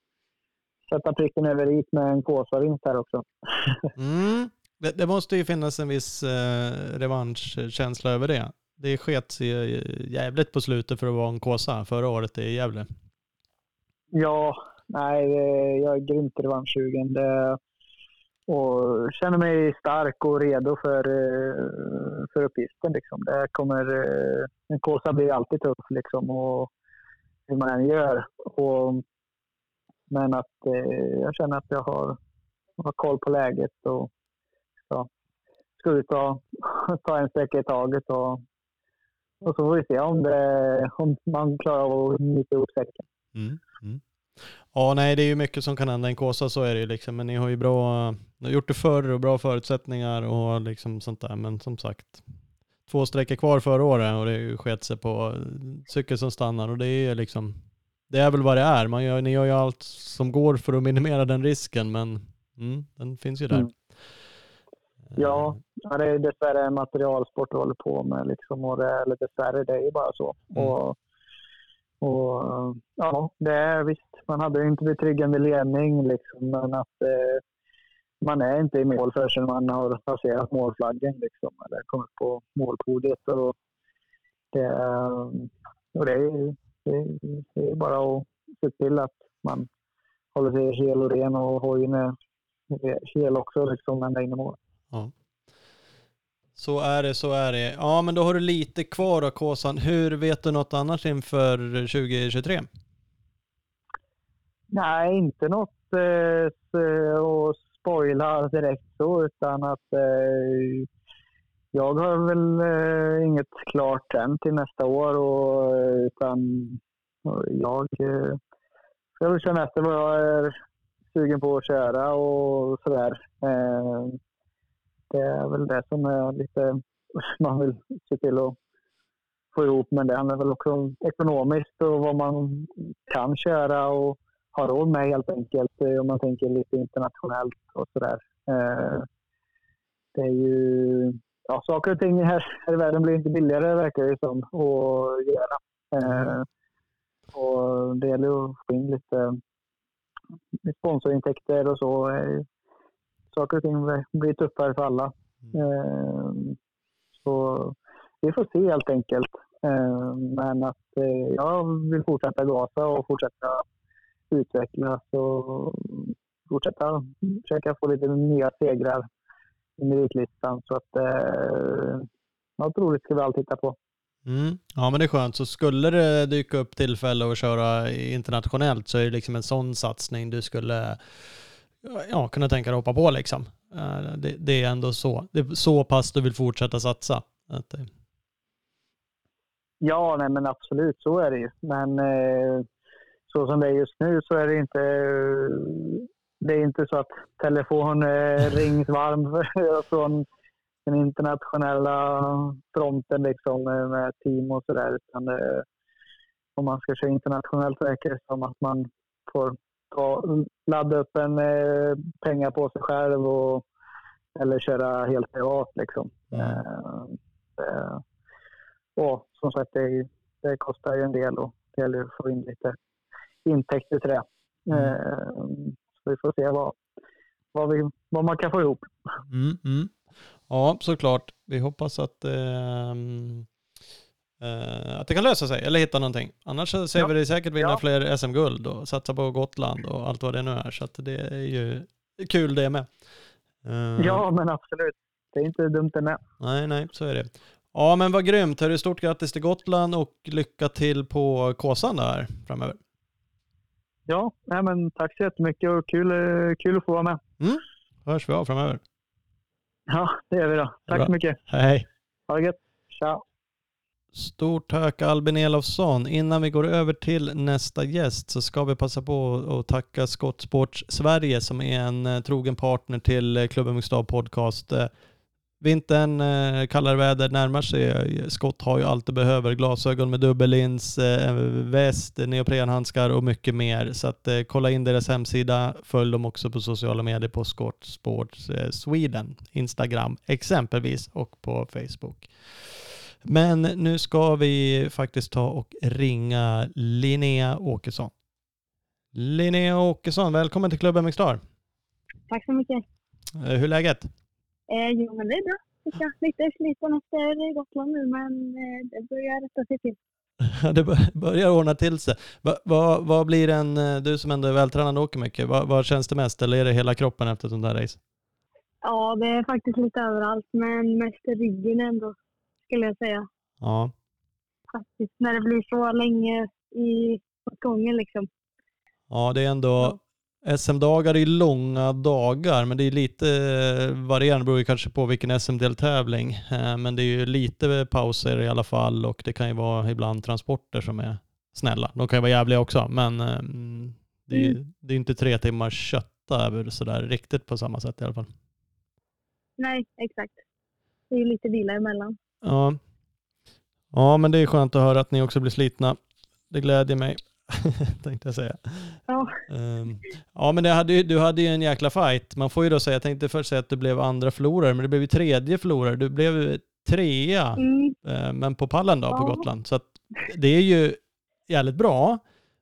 sätta pricken över i med en Kåsa-vinst här också. [laughs] Mm. Det, det, måste ju finnas en viss eh, revanschkänsla över det. Det sket jävligt på slutet för att vara en Kåsa förra året i Gävle. Ja, nej, jag är grymt revanschsugen. Det, och känner mig stark och redo för, eh, för uppgiften. Liksom. Det kommer, eh, en Kåsa blir alltid tuff liksom, och hur man än gör. Och, men att eh, jag känner att jag har, har koll på läget och ja, ska ut och [laughs] ta en sträcka i taget. Och, och så får vi se om, det, om man klarar av att knyta ihop säcken. Mm. Ja, nej, det är ju mycket som kan hända i en Kåsa, så är det ju liksom. Men ni har ju bra, ni har gjort det förr och bra förutsättningar och liksom sånt där. Men som sagt, två sträckor kvar förra året och det sket sig på cykel som stannar och det är liksom, det är väl vad det är. Man gör, ni gör ju allt som går för att minimera den risken, men mm, den finns ju där. Mm. Ja, det är dessvärre en materialsport vi håller på med. Liksom, och det, eller dessvärre, det är ju bara så. Mm. Och och, ja, det är visst, man hade inte betryggande ledning liksom, men att eh, man är inte i mål förrän man har passerat målflaggen liksom, eller kommit på målpodiet. Och det, eh, och det, är, det, det är bara att se till att man håller sig hel och ren och hojen är eh, hel också liksom, ända in i mål. Ja. Så är det, så är det. Ja, men då har du lite kvar då, Kåsan. Hur vet du något annars inför 2023? Nej, inte något eh, eh, att spoila direkt så, utan att eh, jag har väl eh, inget klart än till nästa år, och, eh, utan jag eh, ska väl känna efter vad jag är sugen på att köra och sådär. Eh, det är väl det som är lite [laughs] man vill se till att få ihop. Men det handlar väl också om ekonomiskt och vad man kan köra och ha råd med helt enkelt. Eh, om man tänker lite internationellt och sådär. Eh, det är ju ja, saker och ting här, här i världen blir inte billigare verkar det som att göra. Eh, och det gäller att få in lite sponsorintäkter och så saker och ting blir tuffare för alla. Mm. Så vi får se helt enkelt. Men att jag vill fortsätta gasa och fortsätta utvecklas och fortsätta försöka få lite nya segrar i meritlistan. Så att eh, något roligt ska vi alltid titta på. Mm. Ja men det är skönt. Så skulle det dyka upp tillfälle att köra internationellt så är det liksom en sån satsning du skulle ja, kunna tänka dig att hoppa på liksom. Eh, det, det, är ändå så. Det är så pass du vill fortsätta satsa. Att, Ja, nej men absolut så är det ju. Men eh, så som det är just nu så är det inte det är inte så att telefon eh, [laughs] rings varm [laughs] från den internationella fronten liksom med, med team och sådär. om man ska köra internationellt verkar det som att man får ta, ladda upp en eh, pengar på sig själv och, eller köra helt privat. Liksom. Mm. Eh, och som sagt, det, det, kostar ju en del och det gäller att få in lite intäkter till det. Mm. Eh, så vi får se vad, vad, vi, vad man kan få ihop. Mm, mm. Ja, såklart. Vi hoppas att eh, Uh, att det kan lösa sig eller hitta någonting. Annars så ser ja. vi det säkert vinna ja. fler SM-guld och satsa på Gotland och allt vad det nu är. Så det är ju kul det med. Uh, ja, men absolut. Det är inte dumt det med. Nej, nej, så är det. Ja, men vad grymt. Hörru, stort grattis till Gotland och lycka till på Kåsan där framöver. Ja, nej, men tack så jättemycket och kul, eh, kul att få vara med. Mm. Hörs vi av framöver. Ja, det gör vi då. Tack så mycket. Hej. Ha det gött. Ciao. Stort tack Albin Elofsson. Innan vi går över till nästa gäst så ska vi passa på att tacka Skottsports Sverige som är en eh, trogen partner till eh, Klubben Mixed Podcast. Eh, vintern, kallare väder närmar sig. Skott har ju allt du behöver. Glasögon med dubbellins, väst, neoprenhandskar och mycket mer. Så att kolla in deras hemsida. Följ dem också på sociala medier på Skottsports Sweden, Instagram exempelvis och på Facebook. Men nu ska vi faktiskt ta och ringa Linnea Åkesson. Linnea Åkesson, välkommen till klubben Mixstar. Tack så mycket. Eh, Hur är läget? Eh, jo, men det är bra. tycker jag. Lite sliten efter Gotland nu, men eh, det börjar rätta sig till. [laughs] Det bör- börjar ordna till sig. Va- Vad vad blir en, eh, du som ändå är vältränad och åker mycket, vad, vad känns det mest? Eller är det hela kroppen efter ett sånt där race? Ja, det är faktiskt lite överallt, men mest ryggen ändå, skulle jag säga. Ja, Faktiskt, när det blir så länge i åt gången liksom. ja det är ändå, SM-dagar är långa dagar, men det är lite eh, varierande, beror ju kanske på vilken SM-deltävling. Eh, Men det är ju lite pauser i alla fall och det kan ju vara ibland transporter som är snälla. De kan ju vara jävliga också, men eh, mm, det är ju det är inte tre timmar kötta över sådär riktigt på samma sätt i alla fall. Nej, exakt. Det är ju lite vila emellan. Ja. ja, men det är skönt att höra att ni också blir slitna. Det glädjer mig, [laughs] tänkte jag säga. Ja, Ehm, ja, men hade, du hade ju en jäkla fight. Man får ju då säga, jag tänkte först säga att du blev andra förlorare, men det blev ju tredje förlorare. Du blev trea, mm, eh, men på pallen då på Ja. Gotland. Så att det är ju jävligt bra.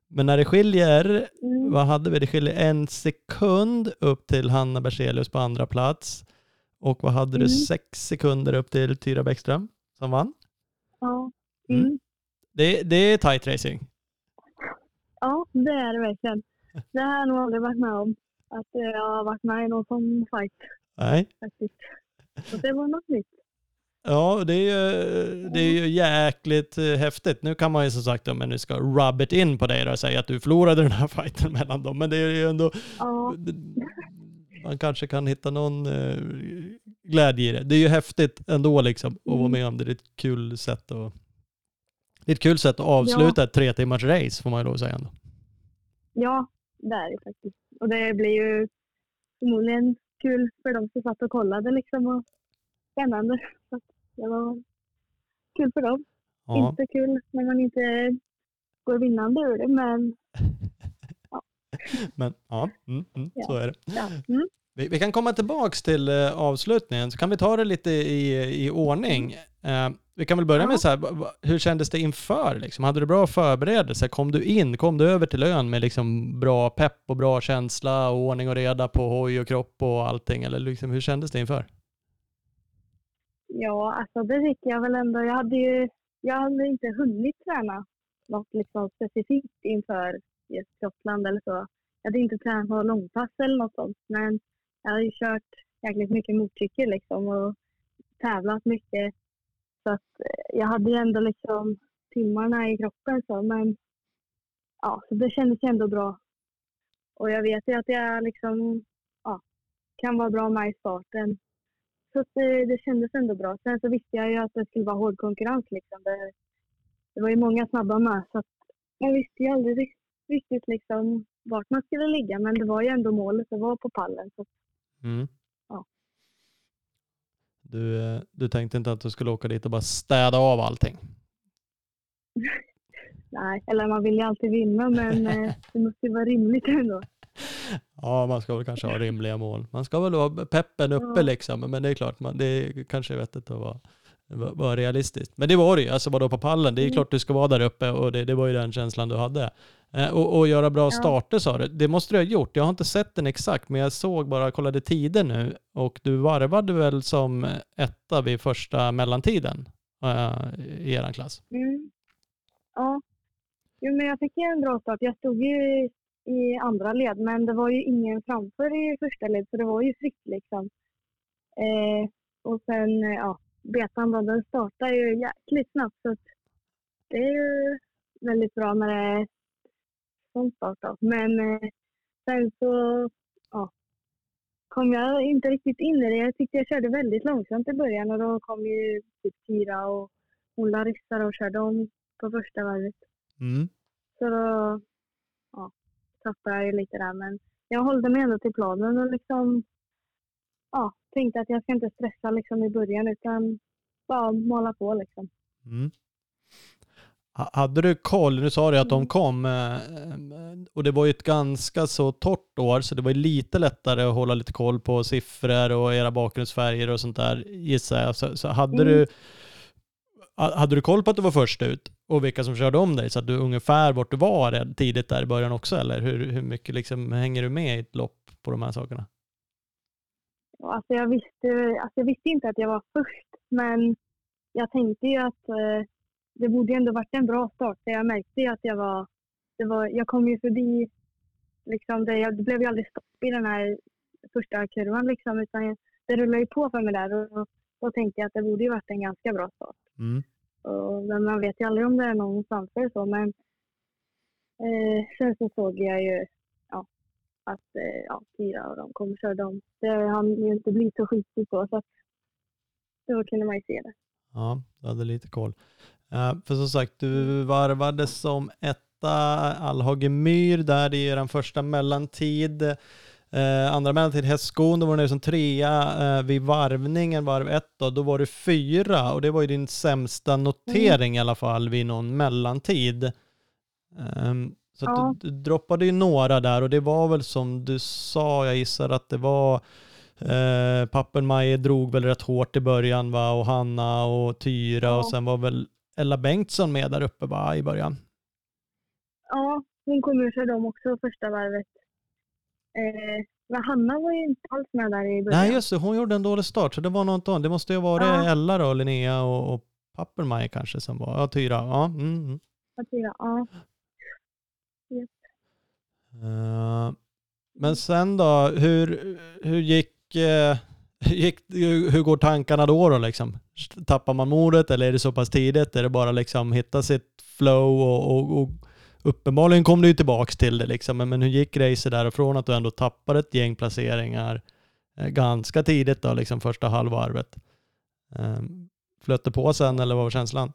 Men när det skiljer, mm. vad hade vi? Det skiljer en sekund upp till Hanna Berzelius på andra plats. Och vad hade du? Mm. Sex sekunder upp till Tyra Bäckström som vann. ja. Mm. Mm. Det, det är tight racing. Ja, det är det verkligen. Det har jag nog aldrig varit med om. Att eh, jag har varit med i någon sån fight Nej. faktiskt. Så det var något nytt. Ja, det är ju, det är ju jäkligt eh, häftigt. Nu kan man ju som sagt, om man nu ska rub it in på dig då, och säga att du förlorade den här [laughs] fighten mellan dem, men det är ju ändå, Ja, man kanske kan hitta någon eh, glädje i det. Det är ju häftigt ändå liksom att vara Mm. med om det. Det är ett kul sätt att, det är ett kul sätt att avsluta ett tre timmars race får man ju lov att säga ändå. Ja, det är det faktiskt. Och det blir ju förmodligen kul för de som satt och kollade liksom och spännande. Så det var kul för dem. Ja. Inte kul när man inte går vinnande ur det, men [laughs] Men ja, mm, mm, Ja. så är det. ja. Mm. Vi, vi kan komma tillbaks till eh, avslutningen, så kan vi ta det lite i, i ordning. Eh, vi kan väl börja Ja. med så här, hur kändes det inför? Liksom? Hade du bra förberedelse? Kom du in, kom du över till ön med liksom bra pepp och bra känsla och ordning och reda på hoj och kropp och allting? Eller liksom, hur kändes det inför? ja, alltså det tycker jag väl ändå. Jag hade ju jag hade inte hunnit träna något liksom specifikt inför just Gotland eller så. Jag hade inte tränat några långpass eller något sånt, men jag hade ju kört jäkligt mycket motorcykel liksom och tävlat mycket. Så att eh, jag hade ju ändå liksom timmarna i kroppen så, men ja, så det kändes ju ändå bra. Och jag vet ju att jag liksom, ja, kan vara bra med i starten. Så att det, det kändes ändå bra. Sen så visste jag ju att det skulle vara hård konkurrens liksom. Det, det var ju många snabba med så att jag visste ju aldrig riktigt liksom vart man skulle ligga. Men det var ju ändå målet att vara på pallen. Så Mm. Du, du tänkte inte att du skulle åka dit och bara städa av allting? [laughs] nej, eller man vill ju alltid vinna men eh, [laughs] det måste ju vara rimligt ändå. Ja, man ska väl kanske ha rimliga mål. Man ska väl ha peppen uppe Ja. liksom, men det är klart, man, det är kanske vettigt att vara, vara realistiskt. Men det var det ju, alltså vadå på pallen, det är Mm. klart du ska vara där uppe och det, det var ju den känslan du hade. Eh, och, och göra bra Ja. starter sa du, det måste du ha gjort. Jag har inte sett den exakt, men jag såg bara, kollade tider nu och du varvade väl som etta vid första mellantiden eh, i eran klass? Mm. Ja. Jo, men jag fick en bra start. Jag stod ju i, andra led, men det var ju ingen framför i första led, så det var ju fritt liksom. Eh, och sen, ja, betan då, den startar ju jäkligt snabbt, så det är ju väldigt bra när det är sån start då. Men eh, sen så, ja, kom jag inte riktigt in i det. Jag tyckte jag körde väldigt långsamt i början och då kom ju typ Tyra och hon Larissa och körde om på första varvet. Mm. Så då ja, tappade jag ju lite där. Men jag hållde mig ändå till planen och liksom ja, tänkte att jag ska inte stressa liksom i början utan bara mala på liksom. Mm. Ha- Hade du koll, nu sa du att de Mm. kom, eh, och det var ju ett ganska så torrt år, så det var ju lite lättare att hålla lite koll på siffror och era bakgrundsfärger och sånt där, gissar jag. Så, så hade Mm. du, hade du koll på att du var först ut och vilka som körde om dig så att du ungefär vart du var tidigt där i början också eller hur, hur mycket liksom hänger du med i ett lopp på de här sakerna? Alltså jag, visste, alltså jag visste inte att jag var först men jag tänkte ju att eh, det borde ändå varit en bra start. Jag märkte ju att jag var, det var jag kom ju förbi, liksom det, det blev ju aldrig stopp i den här första kurvan liksom utan det rullade ju på för mig där och då tänkte jag att det borde ju varit en ganska bra start. Mm. Och, men man vet ju aldrig om det är någon framför så men eh, sen så såg jag ju ja, att eh, ja, fyra av dem kommer köra dem. Det hann ju inte bli så skitigt så, så att då kunde man ju se det. Ja, du hade lite koll. Uh, för som sagt, du varvade som etta Alhage Myr där i den första mellantid. Uh, andra mellantid Hästskon, då var du nere som trea uh, vid varvningen, varv ett då, då var du fyra och det var ju din sämsta notering mm. i alla fall vid någon mellantid. Um, så ja. du, du droppade ju några där och det var väl som du sa, jag gissar att det var Eh, Pappenmaier drog väl rätt hårt i början va och Hanna och Tyra ja. och sen var väl Ella Bengtsson med där uppe va i början? Ja, hon kom ur sig dem också första varvet. Eh, Hanna var ju inte alls med där i början. Nej just det, hon gjorde en dålig start så det var något annat. Det måste ju ha varit ja. Ella då, Linnea och, och Pappenmaier kanske som var, ja Tyra, ja. Mm, mm. Ja, Tyra, ja. Yes. Uh, men sen då, hur, hur gick eh, gick, hur går tankarna då, då liksom? Tappar man modet eller är det så pass tidigt? Är det bara liksom hitta sitt flow och, och, och uppenbarligen kom du ju tillbaka till det liksom. Men, men hur gick racet därifrån? att du ändå tappade ett gäng placeringar eh, ganska tidigt då, liksom första halvvarvet? Ehm, flöt det på sen eller vad var känslan?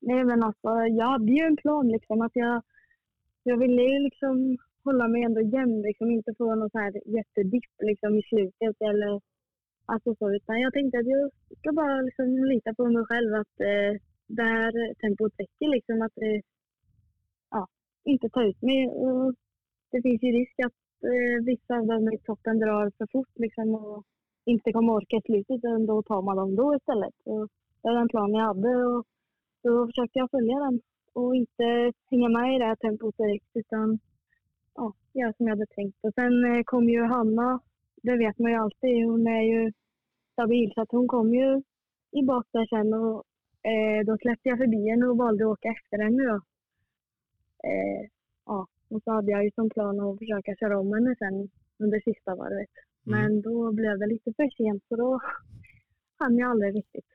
Nej men alltså jag hade ju en plan liksom att jag, jag ville ju liksom hålla mig ändå jämn, liksom, inte få någon så här jättedipp liksom, i slutet. Eller, alltså så, utan jag tänkte att jag ska bara liksom, lita på mig själv att eh, det här tempot räcker. Liksom, att eh, ja, inte ta ut mig. Och det finns ju risk att eh, vissa av dem i toppen drar för fort liksom, och inte kommer orka i slutet. Utan då tar man dem då istället. Och det var den plan jag hade och då försökte jag följa den och inte hänga med i det här tempot direkt utan göra som jag hade tänkt. Och sen eh, kom ju Hanna, det vet man ju alltid, hon är ju stabil så att hon kom ju i bak där sen och eh, då släppte jag förbi henne och valde att åka efter henne då. Eh, ja, och så hade jag ju som plan att försöka köra om henne sen under sista varvet. Mm. Men då blev det lite för sent så då hann jag aldrig riktigt.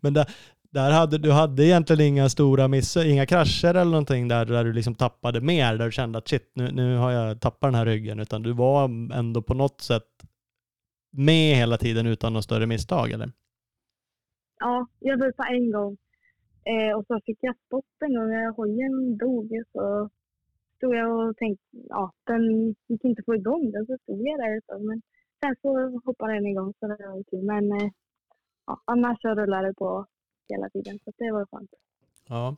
Men det, där hade, du hade egentligen inga stora missar, inga krascher eller någonting där, där du liksom tappade mer, där du kände att shit, nu, nu har jag tappat den här ryggen, utan du var ändå på något sätt med hela tiden utan något större misstag, eller? Ja, jag var på en gång. Eh, och så fick jag spott en gång när hojen dog. Så stod jag och tänkte, ja, den gick inte få igång den, så stod jag där ett Men sen så hoppade den igång, så det var kul. Men eh, ja, annars så rullade det på hela tiden. Så det var skönt. Ja.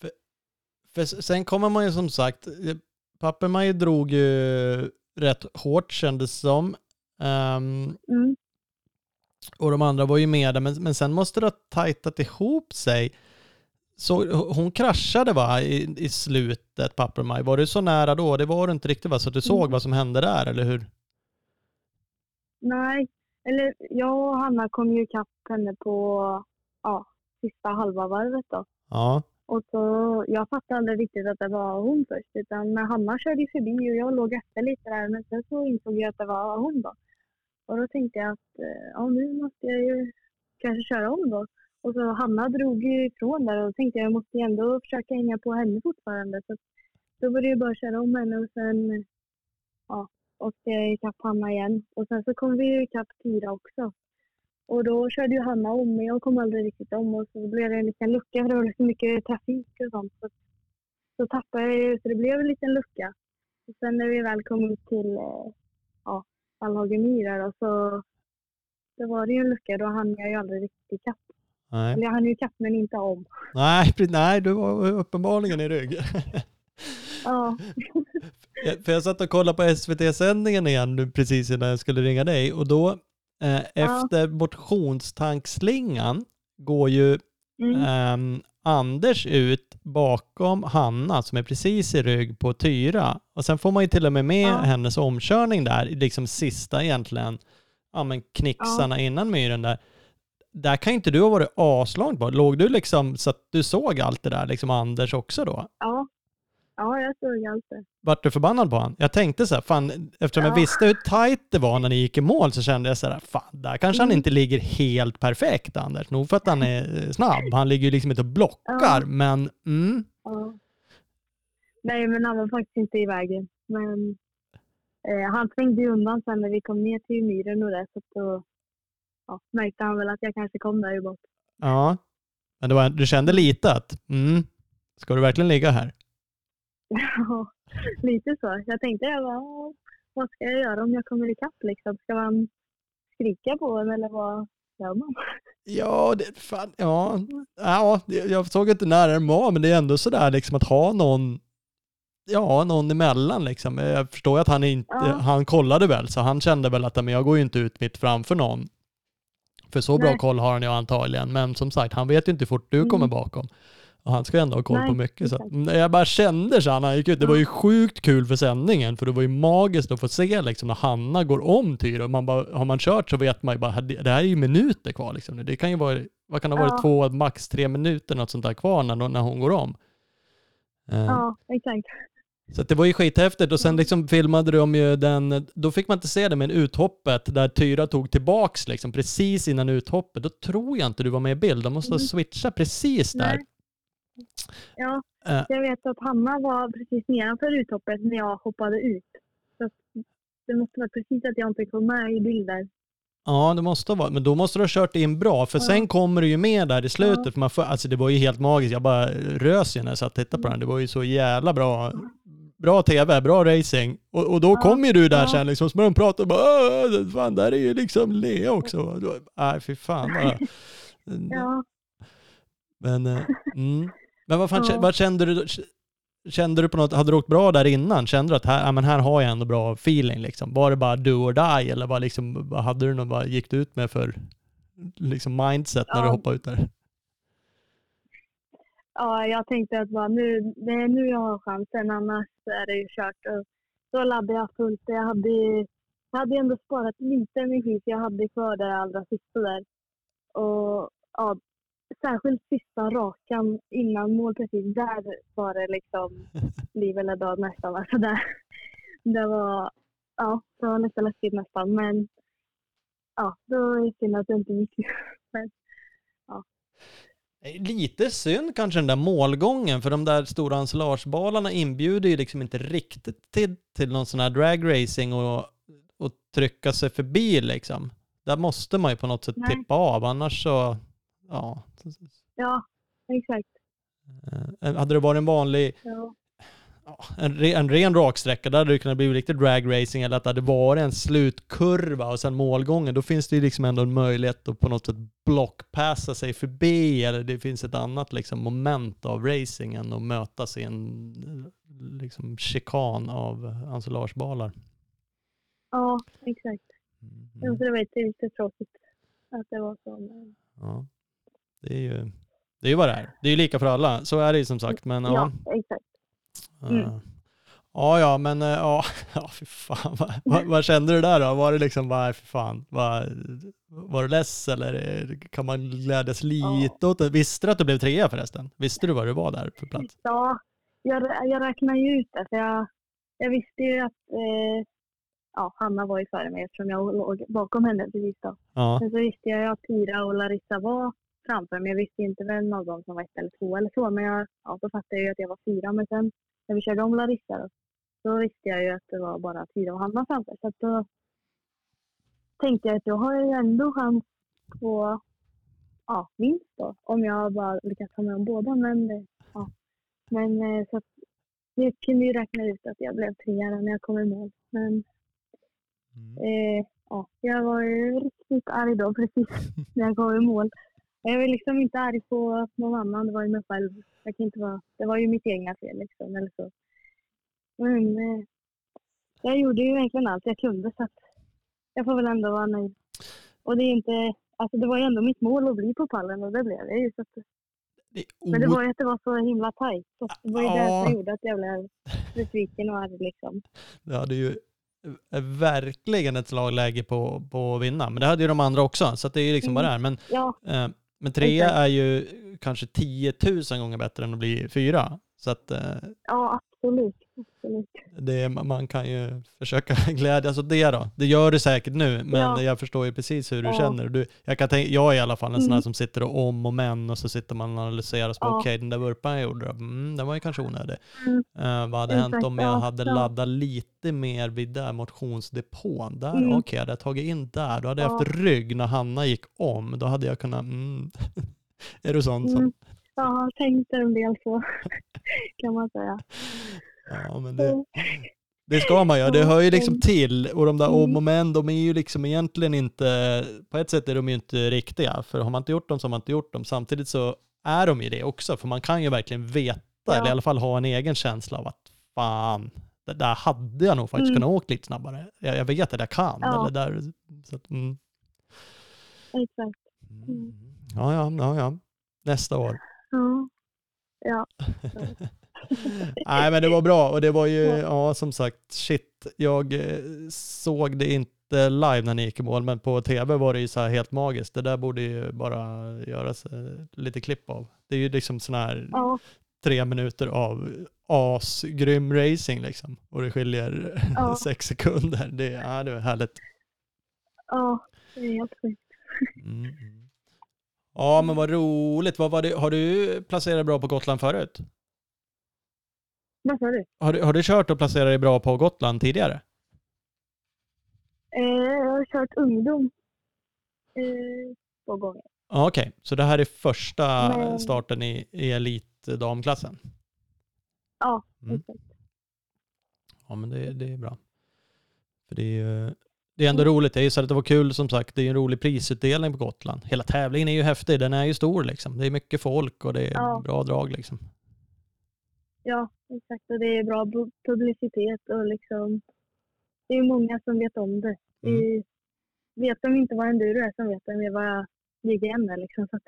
För, för sen kommer man ju som sagt, Pappermaj drog ju rätt hårt kändes som. Um, mm. Och de andra var ju med där, men, men sen måste det ha tajtat ihop sig. Så hon kraschade va i, i slutet, Pappermaj. Var du så nära då? Det var du inte riktigt va? Så du såg mm. vad som hände där, eller hur? Nej, eller jag och Hanna kom ju ikapp henne på ja, sista halva varvet då. Ja. Och så, jag fattade aldrig riktigt att det var hon först. Utan Hanna körde förbi och jag låg efter lite där. Men sen så insåg jag att det var hon då. Och då tänkte jag att ja, nu måste jag ju kanske köra om då. Och så Hanna drog ju ifrån där och då tänkte jag att jag måste ändå försöka hänga på henne fortfarande. Så då var det ju bara att köra om henne och sen ja, åkte jag ikapp Hanna igen. Och sen så kom vi ju ikapp Tyra också. Och då körde ju Hanna om mig. Jag kom aldrig riktigt om och så blev det en liten lucka för det var så mycket trafik och sånt. Så, så tappade jag ju, så det blev en liten lucka. Och sen när vi väl kom ut till eh, ja, Vallhagen där så då var det ju en lucka. Då hann jag ju aldrig riktigt ikapp. Nej. Eller jag hann ju ikapp men inte om. Nej, nej du var uppenbarligen i rygg. ja. [laughs] För jag satt och kollade på SVT-sändningen igen nu precis innan jag skulle ringa dig och då eh, efter motionstankslingan går ju Mm. ehm, Anders ut bakom Hanna som är precis i rygg på Tyra. Och sen får man ju till och med med Ja. hennes omkörning där, liksom sista egentligen, ja men knixarna innan myren där. Där kan inte du ha varit aslångt på. Låg du liksom så att du såg allt det där, liksom Anders också då? Ja. Ja, jag såg allt det. Vart du förbannad på han? Jag tänkte så här, fan, eftersom jag Ja. visste hur tajt det var när ni gick i mål så kände jag så här, fan, där kanske han Mm. inte ligger helt perfekt Anders. Nog för att han är eh, snabb. Han ligger ju liksom inte och blockar, Ja. men mm, Ja. Nej, men han var faktiskt inte i vägen. Men eh, han svängde ju undan sen när vi kom ner till myren och det. Så då ja, märkte han väl att jag kanske kom där i bort. ja. Men det var, du kände lite att, mm, ska du verkligen ligga här? Ja, lite så. Jag tänkte jag bara, "Ja, vad ska jag göra om jag kommer ikapp liksom? Ska man skrika på en eller vad gör man? Ja, det, fan, ja, ja, jag såg inte nära den var, men det är ändå sådär liksom att ha någon, ja, någon emellan liksom. Jag förstår att han inte, Ja. han kollade väl, så han kände väl att men jag går ju inte ut mitt framför någon. För så bra Nej. koll har han ju antagligen, men som sagt, han vet ju inte hur fort du Mm. kommer bakom. Och han ska ju ändå ha koll Nej, på mycket. Så. Mm, Jag bara kände så när han gick ut, det var ju sjukt kul för sändningen, för det var ju magiskt att få se liksom när Hanna går om Tyra. Man bara, har man kört så vet man ju bara, det det här är ju minuter kvar liksom. Det kan ju vara, vad kan det ha varit, Ja. två, max tre minuter, något sånt där kvar när, när hon går om. Eh, Ja, exakt. Så det var ju skithäftigt och sen liksom filmade de ju den, då fick man inte se det men uthoppet där Tyra tog tillbaks liksom precis innan uthoppet. Då tror jag inte du var med i bild. De måste ha Mm. switchat precis där. Nej. Ja, Eh. jag vet att Hanna var precis nedanför uthoppet när jag hoppade ut. Så det måste vara precis att jag inte kom med i bilder. Ja, det måste vara, men då måste du ha kört in bra, för Ja. sen kommer du ju med där i slutet. Ja. För man får, alltså det var ju helt magiskt, jag bara rös ju när jag satt och tittade på den. Det var ju så jävla bra. Bra tv, bra racing. Och, och då Ja. kom ju du där Ja. sen liksom, så de prata och bara "Åh, fan där är ju liksom Lea också. Nej, fy fan bara. [laughs] Ja, Men, eh, mm. Men vad fan, Ja. vad kände du? Kände du på något, hade du åkt bra där innan? Kände du att här, ja, men här har jag ändå bra feeling liksom? Var det bara do or die eller vad liksom, vad hade du något, vad gick du ut med för liksom mindset när du Ja. hoppade ut där? ja, jag tänkte att bara, nu, det är nu jag har chansen, annars är det ju kört. Och så laddade jag fullt. Jag hade, jag hade ändå sparat lite energi, för jag hade kvar det allra sista där. Och ja, särskilt sista rakan innan mål precis, där var det liksom [laughs] liv eller död nästan. Alltså där, det var, ja, det var nästan läskigt nästan. Men ja, då är det synd att det inte gick. [laughs] Men, Lite synd kanske den där målgången, för de där stora ensilagebalarna inbjuder ju liksom inte riktigt till, till någon sån här dragracing och, och trycka sig förbi liksom. Där måste man ju på något sätt Nej. tippa av, annars så, ja. ja, exakt. Eh, Hade det varit en vanlig, Ja. en, en ren raksträcka, där hade det kunnat bli riktigt dragracing eller att det hade varit en slutkurva och sen målgången, då finns det ju liksom ändå en möjlighet att på något sätt blockpassa sig förbi eller det finns ett annat liksom moment av racingen och mötas i en eh, liksom chikan av ensilagebalar. ja, exakt. Mm. Så det var lite, tråkigt att det var så. Ja. Det är ju det är ju vad det är. Det är ju lika för alla, så är det ju som sagt. Men ja, ja, exakt. Mm. Eh, Ja, ja, men eh, ja, [laughs] ja fy fan. Vad, vad, vad kände du där då? Var det liksom bara, fy fan, var, var du less eller eh, kan man glädjas lite åt det? Visste du att du blev trea förresten? Visste du vad du var där för plats? Ja, jag, jag räknar ju ut det. För jag, jag visste ju att eh, ja, Hanna var ju före mig eftersom jag låg bakom henne precis då. Ja, Men så visste jag att Tyra och Larissa var framför mig. Jag visste inte vem av dem som var ett eller två eller så. Men jag, ja, då fattade jag ju att jag var fyra. Men sen när vi körde om Larissa då, så visste jag ju att det var bara Tyra och Hanna framför. Så då tänkte jag att jag har ju ändå chans på ja, vinst då. Om jag bara lyckas ta med dem båda. Men, ja. men eh, så att jag kunde ju räkna ut att jag blev trea när jag kom i mål. Men Mm. Eh, ja, jag var ju riktigt arg då precis när jag kom i mål. Jag var liksom inte arg på någon annan, det var ju mig själv. Jag kan inte vara, det var ju mitt egna fel liksom, eller så. Men eh, jag gjorde ju egentligen allt jag kunde så att jag får väl ändå vara nöjd. Och det är inte, alltså det var ju ändå mitt mål att bli på pallen och det blev det ju. Så att, Det är men det var ju att det var så himla tajt. Så det var ju det som gjorde att jag blev besviken och arg liksom. Det hade ju verkligen ett slagläge på, på att vinna. Men det hade ju de andra också, så det är ju liksom Mm. vad det är. Men, Ja, eh, men trea är ju kanske 10 000 gånger bättre än att bli fyra. Så att eh, ja absolut. Absolut. det, man kan ju försöka [laughs] glädjas åt det då. Det gör du säkert nu, men Ja. jag förstår ju precis hur du Ja. känner. Du, jag, kan tänka, jag är i alla fall en sån här Mm. som sitter och om och men och så sitter man och analyserar och så Ja. okej den där vurpan jag gjorde, mm, den var ju kanske onödig. Mm. Eh, vad hade Exakt, hänt om jag ja, hade ja. laddat lite mer vid där motionsdepån? Där, Mm. okej, hade jag tagit in där, då hade jag Ja. haft rygg när Hanna gick om. Då hade jag kunnat, mm. [laughs] är du sån som, Mm. Jag har tänkt en del så [laughs] kan man säga. Ja [laughs] men det, det ska man göra, det hör ju liksom till. Och de där Mm. om och men, de är ju liksom egentligen inte, på ett sätt är de ju inte riktiga, för har man inte gjort dem så har man inte gjort dem. Samtidigt så är de ju det också, för man kan ju verkligen veta, Ja. eller i alla fall ha en egen känsla av att fan, det där hade jag nog faktiskt Mm. kunnat åka lite snabbare. Jag, jag vet att jag kan. Ja. Eller där, så att, mm. Exakt. Mm. Ja, ja, ja, ja. Nästa år. Ja. Ja. [laughs] [laughs] Nej, men det var bra och det var ju, Ja. som sagt, shit. Jag eh, såg det inte live när ni gick i mål, men på tv var det ju så här helt magiskt. Det där borde ju bara göras eh, lite klipp av. Det är ju liksom sån här Ja. tre minuter av asgrym racing liksom. Och det skiljer Ja. [laughs] sex sekunder. Det, ja, det var härligt. ja, det är helt sjukt. Mm. Ja, men vad roligt. Vad var det? Har du placerat bra på Gotland förut? Vad sa du? Har du, har du kört och placerat dig bra på Gotland tidigare? Eh, jag har kört ungdom eh, två gånger. Okej, så det här är första Men- starten i, i elitdamklassen? Ja, Mm. exakt. Ja, men det, det är bra. För det är ju det är ändå roligt. Jag gissar att det var kul som sagt. Det är en rolig prisutdelning på Gotland. Hela tävlingen är ju häftig. Den är ju stor liksom. Det är mycket folk och det är Ja. bra drag liksom. Ja, exakt. Och det är bra publicitet och liksom det är många som vet om det. det Mm. är, vet de inte vad enduro är så vet de vad JGM är liksom. Så att,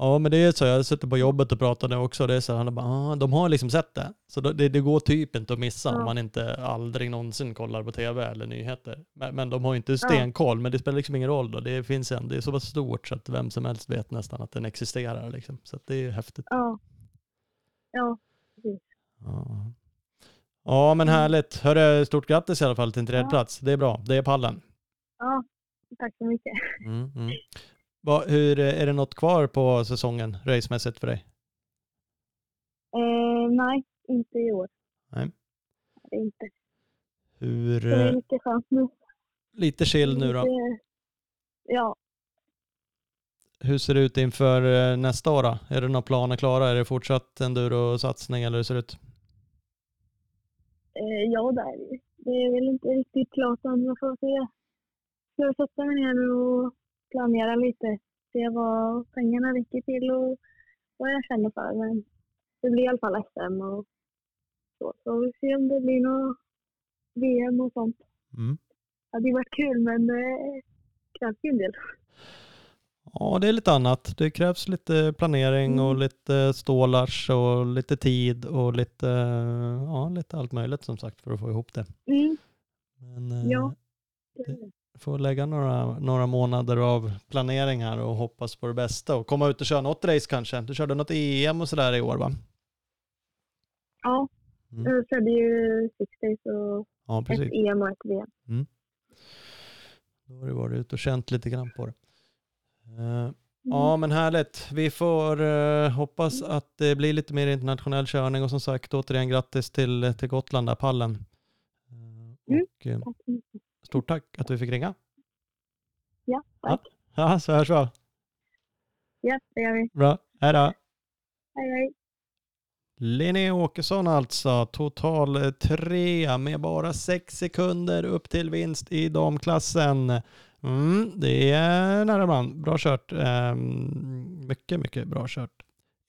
Ja, men det är så. Jag sitter på jobbet och pratar nu också. Det är så här, han bara, ah, de har liksom sett det. Så det, det går typ inte att missa om Ja. man inte aldrig någonsin kollar på tv eller nyheter. Men, men de har ju inte stenkoll, men det spelar liksom ingen roll då. Det finns en, det är så pass stort så att vem som helst vet nästan att den existerar liksom. Så det är ju häftigt. ja. Ja, Ja, ja men härligt. Hörru, stort grattis i alla fall till en tredje Ja. plats. Det är bra. Det är pallen. ja. Tack så mycket. Mm, mm. Va, hur, är det något kvar på säsongen racemässigt för dig? Eh, nej, inte i år. Nej. Det är inte. Hur, det är eh, lite skönt nu. lite chill nu då. Lite- Ja, Hur ser det ut inför eh, nästa år då? Är det några planer klara? Är det fortsatt enduro-satsning eller hur ser det ut? Eh, ja det är det. Det är väl inte riktigt klart än. Jag får se. Ska jag sätta mig ner och planera lite. Se vad pengarna räcker till och vad jag känner för. Men det blir i alla fall SM och så. Så vi får se om det blir något VM och sånt. Mm. Det hade varit kul men det krävs ju en del. Ja, det är lite annat. Det krävs lite planering och Mm. lite stålars och lite tid och lite, ja, lite allt möjligt som sagt för att få ihop det. Mm, Men, eh, ja. det får lägga några, några månader av planering här och hoppas på det bästa och komma ut och köra något race kanske. Du körde något EM och sådär i år va? Ja, Mm. jag körde ju Six Days och Ja, ett. EM och ett VM. Då har du varit ute och känt lite grann på det. Eh, Mm. Ja, men härligt. Vi får eh, hoppas att det blir lite mer internationell körning och som sagt återigen grattis till, till Gotland där, pallen. Eh, Mm. Och eh, mycket. stort tack att vi fick ringa. Ja, tack. Ja, så hörs vi. Ja, det gör vi. Bra, hej då. Hej, hej. Linnea Åkesson alltså, total eh, trea med bara sex sekunder upp till vinst i damklassen. Mm, det är nära band. Bra kört. Ehm, mycket, mycket bra kört.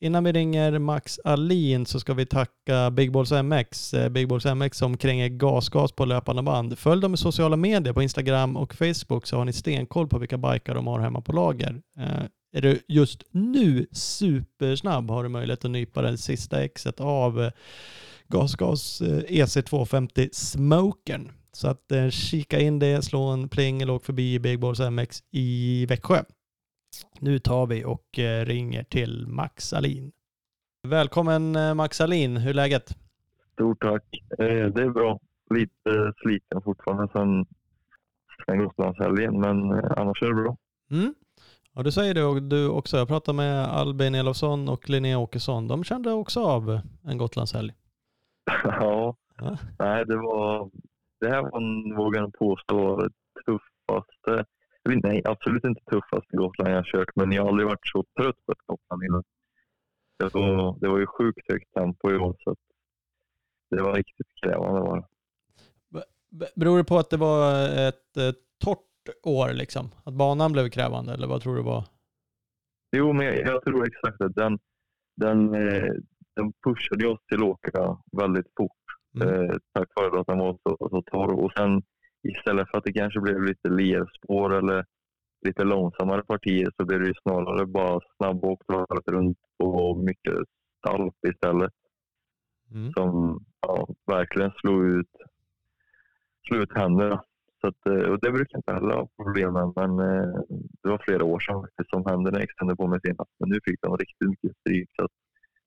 innan vi ringer Max Alin så ska vi tacka Big Balls MX. Eh, Big Balls MX som kränger gasgas på löpande band. Följ dem i sociala medier på Instagram och Facebook så har ni stenkoll på vilka bikar de har hemma på lager. Eh, är du just nu supersnabb har du möjlighet att nypa den sista exet av eh, GasGas eh, EC250 Smokern. Så att eh, kika in det, slå en pling eller åk förbi Big Balls MX i Växjö. Nu tar vi och eh, ringer till Max Alin. Välkommen eh, Max Alin, hur är läget? Stort tack. Eh, det är bra. Lite sliten fortfarande sen, sen Gotlandshelgen, men eh, annars är det bra. Mm. Ja, du säger det du också. Jag pratade med Albin Elofsson och Linnea Åkesson. De kände också av en Gotlandshelg. [laughs] ja, Ja. nej det var, det här var, vågar jag påstå, var det tuffaste, nej absolut inte tuffaste Gotland jag kört, men jag har aldrig varit så trött på ett Gotland innan. Det var, det var ju sjukt högt tempo i år, så det var riktigt krävande var Beror det på att det var ett eh, torrt år liksom? Att banan blev krävande eller vad tror du var? Jo, men jag, jag tror exakt att den, den, eh, den pushade oss till att åka väldigt fort. Mm. Eh, tack vare att den var så, så torr. Och sen istället för att det kanske blev lite lerspår eller lite långsammare partier så blev det ju snarare bara snabbåkt runt och mycket stalp istället. Mm. Som ja, verkligen slog ut, slog ut händerna. Så att, eh, och det brukar inte heller ha problem med, men eh, det var flera år sedan faktiskt som händerna extended på mig senast. Men nu fick de riktigt mycket stryk. Så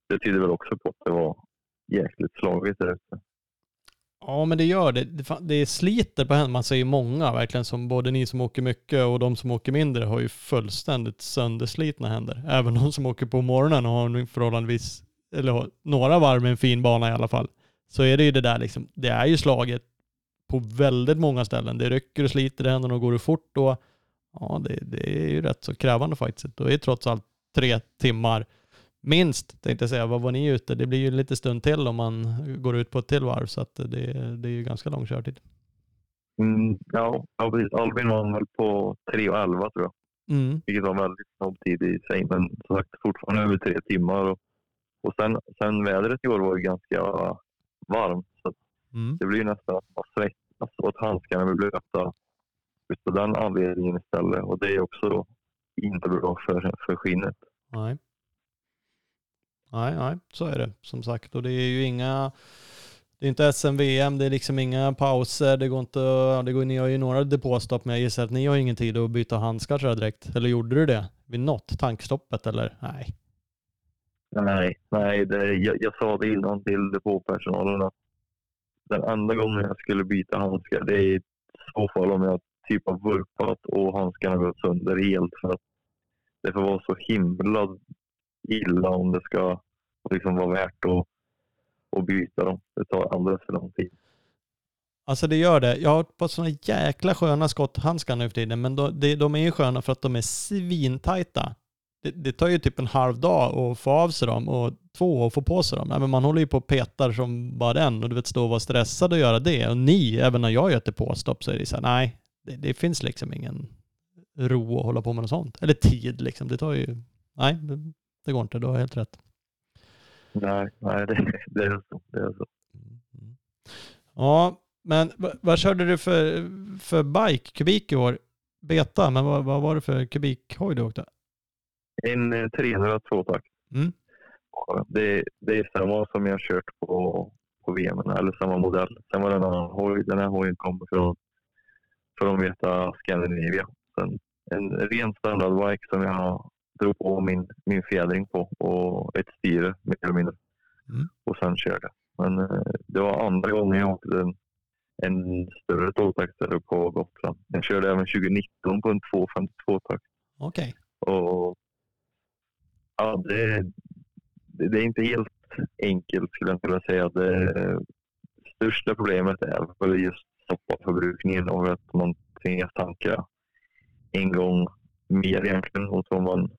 det tyder väl också på att det var jäkligt slagigt där ute. Ja, men det gör det. Det, det sliter på händerna. Man ser ju många verkligen som både ni som åker mycket och de som åker mindre har ju fullständigt sönderslitna händer. Även de som åker på morgonen och har en förhållandevis, eller har några varv med en fin bana i alla fall. Så är det ju det där liksom, det är ju slaget på väldigt många ställen. Det rycker och sliter i händerna och går det fort då, ja det, det är ju rätt så krävande faktiskt. Då är det trots allt tre timmar minst tänkte jag säga. Vad var ni ute? Det blir ju lite stund till om man går ut på ett till varv så att det, det är ju ganska lång körtid. Mm, ja. Albin var väl på 3.11 tror jag. Mm. Vilket var väldigt snabb tid i sig. Men som sagt fortfarande över tre timmar. Och, och sen, sen vädret i år var ju ganska varmt. Så Mm. det blir ju nästan att man svettas och handskarna blir blöta. Just av den anledningen istället. Och det är också inte bra för, för skinnet. Nej. Nej, nej, så är det som sagt. Och det är ju inga, det är inte SM-VM, det är liksom inga pauser, det går inte, det går, ni har ju några depåstopp, men jag gissar att ni har ingen tid att byta handskar så här direkt. Eller gjorde du det vid något tankstoppet eller? Nej. Nej, nej det, jag, jag sa det innan till depåpersonalen att den enda gången jag skulle byta handskar det är i så fall om jag typ har vurpat och handskarna gått sönder helt. För att det får vara så himla illa om det ska liksom vara värt att, att byta dem. Det tar alldeles för lång tid. Alltså det gör det. Jag har på sådana jäkla sköna skotthandskar nu för tiden, men då, det, de är ju sköna för att de är svintajta. Det, det tar ju typ en halv dag att få av sig dem och två att få på sig dem. Nej, men man håller ju på och petar som bara den och du vet stå och vara stressad och göra det. Och ni, även när jag gör ett depåstopp så är det så här, nej, det, det finns liksom ingen ro att hålla på med något sånt. Eller tid liksom. Det tar ju, nej, det, går inte. Du har helt rätt. Nej, nej det, det är så. Det är så. Mm. Ja, men vad, vad körde du för, för bike, kubik i år? Beta, men vad, vad var det för kubikhoj du åkte? En eh, 300 tvåtakt. Mm. Det, det är samma som jag kört på, på VM, eller samma modell. Sen var det en annan hoj. Den här hojen kommer från, från Veta Scandinavia. Sen en ren standardbike som jag drog på min, min fjädring på och ett styre mer eller mindre. Mm. Och sen körde. Men eh, det var andra gången jag åkte en, en större tvåtaktare på Gotland. Jag körde även 2019 på en 252-takt. Okej. Och ja, det, det, det är inte helt enkelt skulle jag vilja säga. Det största problemet är väl just soppaförbrukningen och att man tvingas tanka en gång mer egentligen mot vad, man,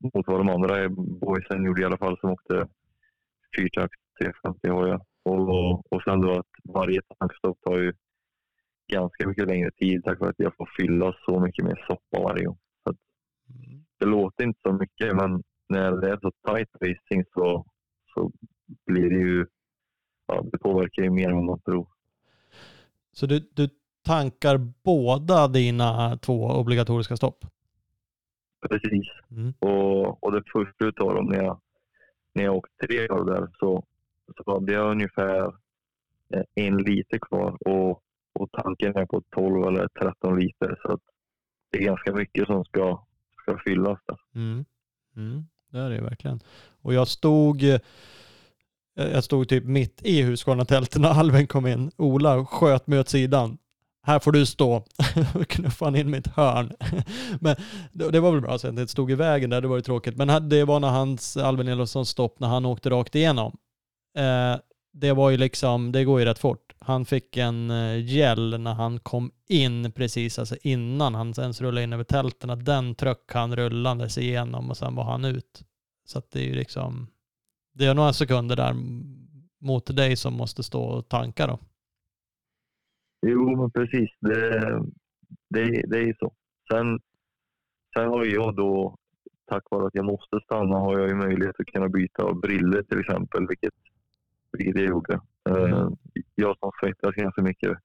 mot vad de andra boysen gjorde i alla fall som åkte fyrtakt 350 hojar. Och, och sen då att varje tankstopp tar ju ganska mycket längre tid tack vare att jag får fylla så mycket mer soppa varje gång. Mm. det låter inte så mycket, men när det är så tight racing så, så blir det ju, ja, det påverkar ju mer än vad man tror. Så du, du tankar båda dina två obligatoriska stopp? Precis. Mm. Och, och det första utav dem när jag, när jag åkte tre år där så, så hade jag ungefär eh, en liter kvar och, och tanken är på 12 eller 13 liter. Så det är ganska mycket som ska, ska fyllas där. Mm. Mm. Det är det verkligen. Och jag stod, eh, jag stod typ mitt i Husqvarna-tältet när Alven kom in. Ola sköt mig åt sidan. Här får du stå. [laughs] Knuffade han in mitt hörn. [laughs] Men det var väl bra så att det inte stod i vägen där, det var ju tråkigt. Men det var när hans Albin Elofssons stopp, när han åkte rakt igenom. Eh, det var ju liksom, det går ju rätt fort. Han fick en eh, gäll när han kom in precis, alltså innan han ens rullade in över tälten. Den tröck han rullandes igenom och sen var han ut. Så att det är ju liksom, det är några sekunder där mot dig som måste stå och tanka då. Jo, men precis. Det, det, det är så. Sen, sen har jag då, tack vare att jag måste stanna, har jag ju möjlighet att kunna byta briller till exempel, vilket, vilket jag gjorde. Eh, Jag som svettas ganska mycket,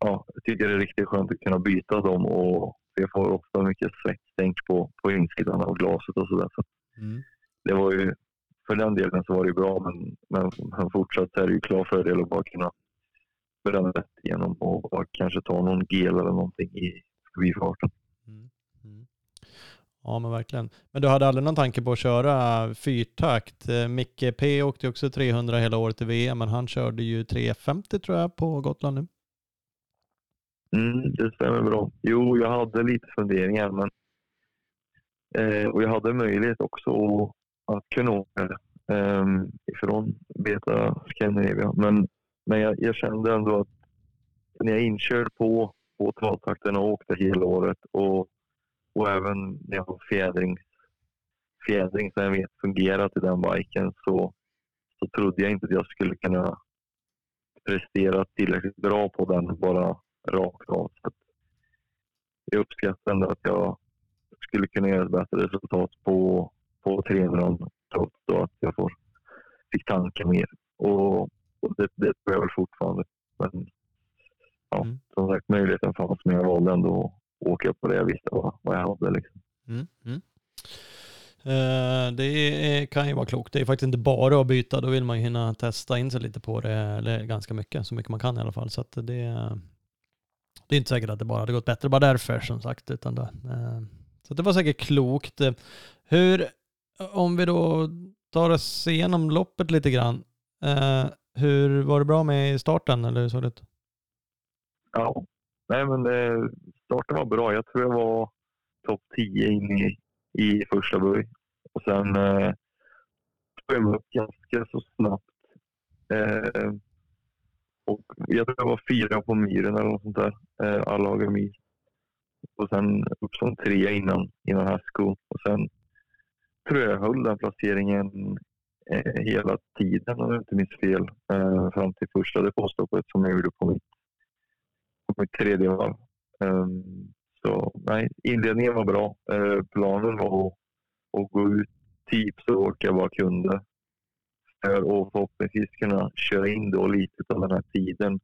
ja, tycker det är riktigt skönt att kunna byta dem och jag får ofta mycket svettstänk på, på insidan av glaset och sådär. Så det var ju, för den delen så var det bra, men, men, men fortsatt är det ju klar fördel att bara kunna bränna rätt igenom och, och kanske ta någon gel eller någonting i förbifarten. Mm. Mm. Ja men verkligen. Men du hade aldrig någon tanke på att köra fyrtakt? Eh, Micke P åkte ju också 300 hela året i VM, men han körde ju 350 tror jag på Gotland nu. Mm, det stämmer bra. Jo, jag hade lite funderingar, men eh, och jag hade möjlighet också att, att kunna åka eh, ifrån Beta Scandinavia. Men, men jag, jag kände ändå att när jag inkörde inkörd på, på tvåtakten och åkte hela året och, och även när jag har fjädring, fjädring som jag vet fungerat i den biken så, så trodde jag inte att jag skulle kunna prestera tillräckligt bra på den bara rakt av. Så att jag uppskattar ändå att jag skulle kunna göra ett bättre resultat på, på 300 trots att jag får, fick tanka mer. Och, och det, det tror jag väl fortfarande. Men ja, Mm. som sagt, möjligheten fanns men jag valde ändå att åka på det jag visste vad, vad jag hade. Liksom. Mm. Mm. Eh, det är, kan ju vara klokt. Det är faktiskt inte bara att byta, då vill man ju hinna testa in sig lite på det, eller ganska mycket, så mycket man kan i alla fall. Så det, det är inte säkert att det bara hade gått bättre bara därför som sagt. Utan det, eh, så det var säkert klokt. Hur, om vi då tar oss igenom loppet lite grann. Hur var det bra med starten eller hur såg det ut? Ja, nej men det, starten var bra. Jag tror jag var topp 10 in i, i första böj. Och sen eh, tog jag mig upp ganska så snabbt. Eh, och jag tror jag var fyra på myren eller något sånt där. Eh, alla lagar mil. Och sen upp som trea innan, innan Hasko. Och sen tror jag jag höll den placeringen hela tiden om jag inte minns fel. Eh, fram till första depåstoppet som jag gjorde på mitt på mitt tredje varv. Um, så nej, inledningen var bra. Uh, planen var att, gå ut typ så hårt jag bara kunde. För att förhoppningsvis kunna köra in då lite av den här tiden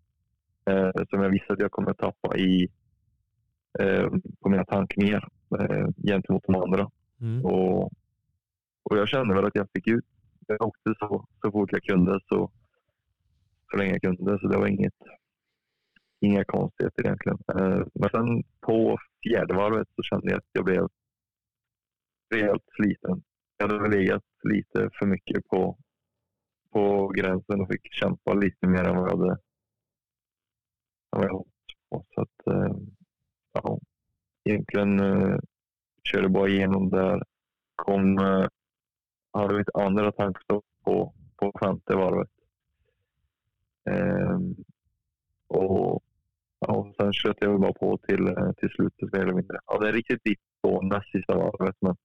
som jag visste att jag kommer tappa i på mina tankningar gentemot de andra. Mm. Och, och jag kände väl att jag fick ut. Jag åkte så, så fort jag kunde så, så länge jag kunde. Så det var inget, inga konstigheter egentligen. Eh, Men sen på fjärde varvet så kände jag att jag blev rejält sliten. Jag hade väl legat lite för mycket på, på gränsen och fick kämpa lite mer än vad jag hade, vad jag på. Så att, eh, ja, egentligen eh, körde bara igenom där. Kom, eh, har hade mitt andra tankar på, på femte varvet. Ehm, och och sen köpte jag väl bara på till, till slutet mer eller mindre. Ja, det är riktigt dipp på näst sista varvet men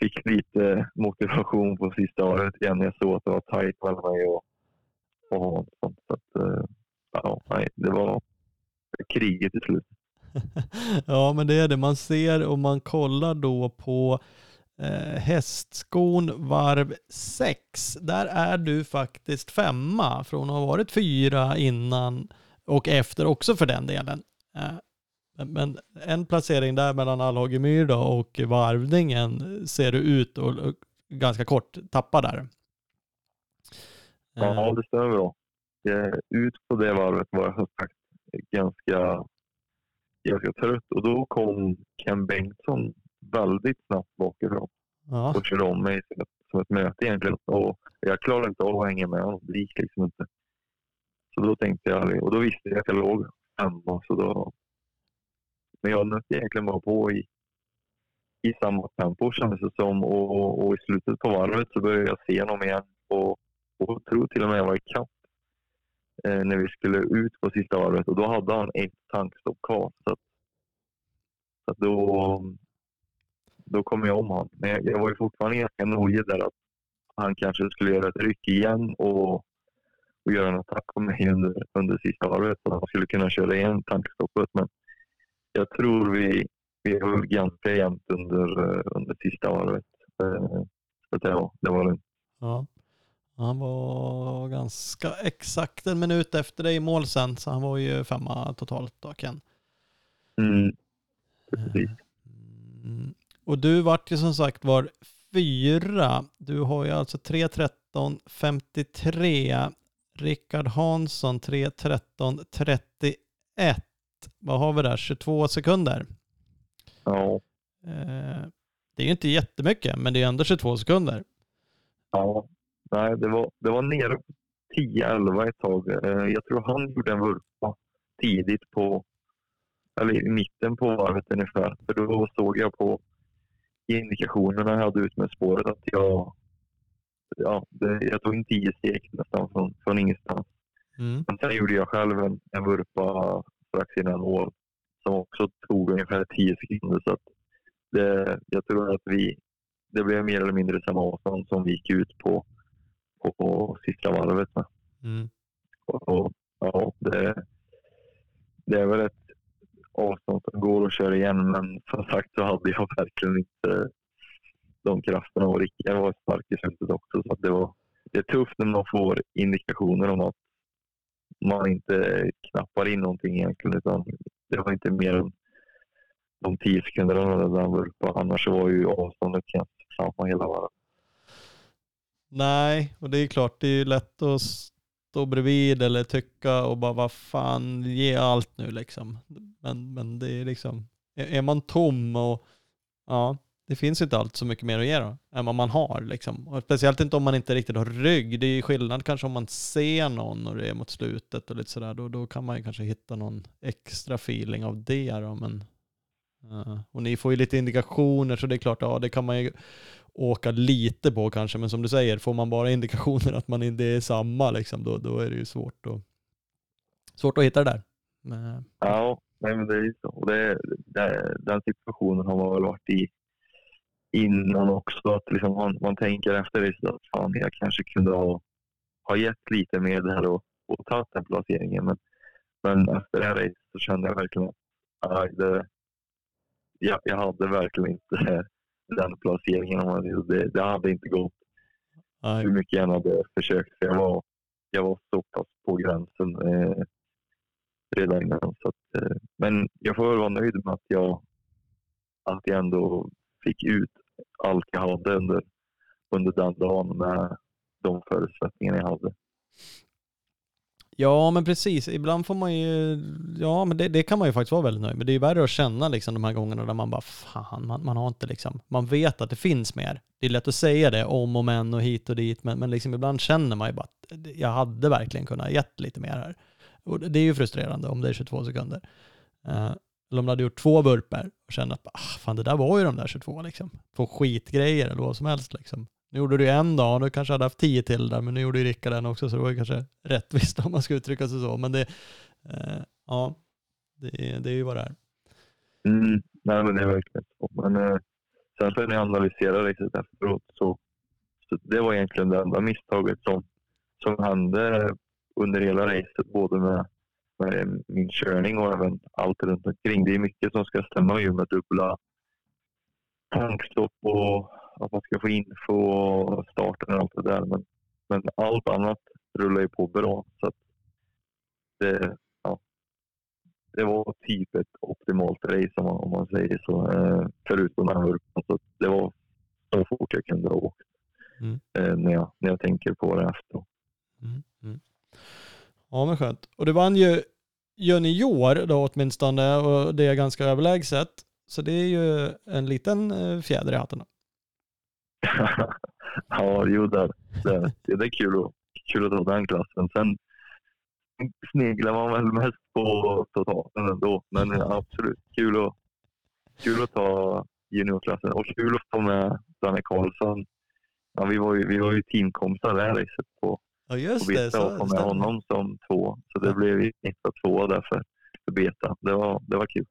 fick lite motivation på sista varvet igen. Jag såg att det var tajt mellan mig och, och Hansson. Så att, eh, ja, nej, det var kriget till slut. [laughs] ja, men det är det. Man ser och man kollar då på eh, hästskon varv 6. Där är du faktiskt femma från att ha varit fyra innan och efter också för den delen. Eh, men en placering där mellan Allhagemyr då och varvningen ser du ut och ganska kort tappa där. Ja, Eh, det stämmer bra. Eh, Ut på det varvet var jag som sagt ganska, ganska trött och då kom Ken Bengtsson väldigt snabbt bakifrån Ja, och körde om mig som ett, som ett möte egentligen. Och jag klarade inte av att hänga med honom. Det gick liksom inte. Så då tänkte jag, och då visste jag att jag låg femma. Så då, men jag nötte egentligen bara på i, i samma tempo kändes det som. Och, och i slutet på varvet så började jag se honom igen. Och, och tror till och med jag var ikapp eh, när vi skulle ut på sista varvet. Och då hade han ett tankstopp kvar. Så, att, så att då, då kom jag om honom. Men jag, jag var ju fortfarande ganska nojig där att han kanske skulle göra ett ryck igen och, och göra en attack på mig under, under sista varvet. Så han skulle kunna köra igen tankstoppet. Men jag tror vi, vi höll ganska jämnt under, eh, under sista varvet. Eh, Så att ja, det var lugnt. ja. Han var ganska exakt en minut efter dig i mål sen, så han var ju femma totalt då, Ken. Mm. Precis. Mm. Och du vart ju som sagt var fyra. Du har ju alltså 3.13.53. Rickard Hansson 3.13.31. Vad har vi där? 22 sekunder. Ja, Eh, det är ju inte jättemycket, men det är ändå 22 sekunder. ja. Nej, det var, det var nere på 10-11 ett tag. Eh, Jag tror han gjorde en vurpa tidigt på, eller i mitten på varvet ungefär. För då såg jag på indikationerna jag hade ut med spåret att jag, ja, det, jag tog in 10 steg nästan från, från ingenstans. Mm. Men sen gjorde jag själv en, en vurpa strax innan mål som också tog ungefär 10 sekunder. Så det, jag tror att vi, det blev mer eller mindre samma avstånd som vi gick ut på, på, på sista varvet. Med. Mm. Och, och, ja, det, det är väl ett avstånd som går att köra igen men som sagt så hade jag verkligen inte de krafterna och Rickard var stark i slutet också. Så att det, var, det är tufft när man får indikationer om att man inte knappar in någonting egentligen utan det var inte mer än de tio sekunderna där han vurpade. Annars var ju avståndet ganska samma hela varvet. Nej, och det är klart, det är ju lätt att stå bredvid eller tycka och bara vad fan, ge allt nu liksom. Men, men det är liksom, är man tom och ja, det finns inte allt så mycket mer att ge då, än vad man har liksom. Och speciellt inte om man inte riktigt har rygg. Det är ju skillnad kanske om man ser någon och det är mot slutet och lite sådär. Då, då kan man ju kanske hitta någon extra feeling av det då, men Eh, och ni får ju lite indikationer så det är klart, ja det kan man ju åka lite på kanske, men som du säger, får man bara [laughs] indikationer att man inte är samma liksom, då, då är det ju svårt att, svårt att hitta det där. Men, eh. Ja, nej, men det är ju så. Och det, det, den situationen har man väl varit i innan också. Att liksom man, man tänker efter det att fan, jag kanske kunde ha, ha gett lite mer där och, och tagit den placeringen. Men, men efter det här racet så kände jag verkligen att det, jag, jag hade verkligen inte [laughs] den placeringen. Det, det hade inte gått nej, hur mycket jag hade försökt. För jag, var, jag var så pass på gränsen eh, redan innan. Så att, eh, men jag får väl vara nöjd med att jag, att jag ändå fick ut allt jag hade under, under den dagen med de förutsättningarna jag hade. Ja, men precis. Ibland får man ju, ja men det, det kan man ju faktiskt vara väldigt nöjd med. Det är ju värre att känna liksom de här gångerna där man bara, fan, man, man har inte liksom, man vet att det finns mer. Det är lätt att säga det om och men och hit och dit, men, men liksom ibland känner man ju bara att jag hade verkligen kunnat gett lite mer här. Och det är ju frustrerande om det är 22 sekunder. Eh, eller om du hade gjort två burpar och känner att, ah, fan det där var ju de där 22 liksom. Två skitgrejer eller vad som helst liksom. Nu gjorde du ju en dag, och du kanske hade haft tio till där, men nu gjorde ju Rickard den också, så det var ju kanske rättvist om man ska uttrycka sig så. Men det, eh, ja, det, är- det är ju vad det är. Mm, nej, men det är verkligen så. Men eh, sen så när jag analyserade racet efteråt så, så det var egentligen det enda misstaget som, som hände under hela racet. Både med, med min körning och även allt runt omkring. Det är mycket som ska stämma ju med dubbla tankstopp och att man ska få info och starten och allt det där. Men, men allt annat rullar ju på bra. Så det, ja, det var typ ett optimalt race om man, om man säger så. Eh, förutom den här. Så det var så fort jag kunde ha åkt. Mm. Eh, när, jag, när jag tänker på det efter. Mm. Mm. Ja men skönt. Och det vann ju junior då åtminstone och det är ganska överlägset. Så det är ju en liten eh, fjäder i hatten. [laughs] ja, jo, det, det, det är kul att, kul att ta den klassen. Sen sneglar man väl mest på totalen ändå. Men absolut, kul att, kul att ta juniorklassen och kul att få med Danne Karlsson. Ja, vi, var ju, vi var ju teamkompisar där racet på, Ja just det. beta och få med honom som två. Så det blev och två där för, för beta. Det var, det var kul.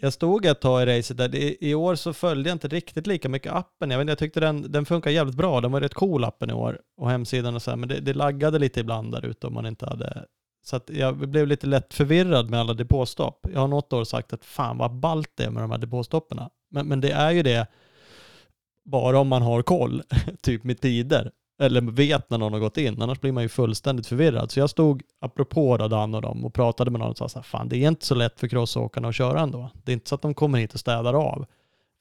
Jag stod ett tag i racet där. I, I år så följde jag inte riktigt lika mycket appen. Jag, vet, jag tyckte den, den funkar jävligt bra. Den var rätt cool appen i år och hemsidan och så här. Men det, det laggade lite ibland där ute om man inte hade... Så att jag blev lite lätt förvirrad med alla depåstopp. Jag har något år sagt att fan vad ballt det är med de här depåstoppen. Men, men det är ju det bara om man har koll, [laughs] typ med tider. Eller vet när någon har gått in, annars blir man ju fullständigt förvirrad. Så jag stod, apropå Radan och dem, och pratade med någon och sa så här, fan det är inte så lätt för crossåkarna att köra ändå. Det är inte så att de kommer hit och städar av.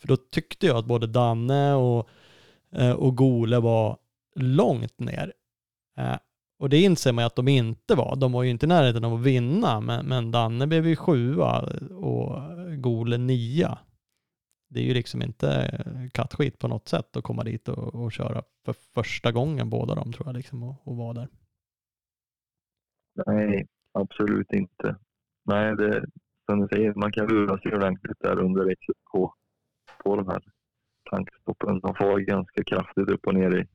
För då tyckte jag att både Danne och, eh, och Gole var långt ner. Eh, Och det inser man ju att de inte var. De var ju inte i närheten av att vinna, men, men Danne blev ju sjua och Gole nia. Det är ju liksom inte kattskit på något sätt att komma dit och, och köra för första gången båda de tror jag liksom och, och vara där. Nej, absolut inte. Nej, det, som du säger, man kan lura sig ordentligt där under racet på, på de här tankstoppen. De får ganska kraftigt upp och ner i,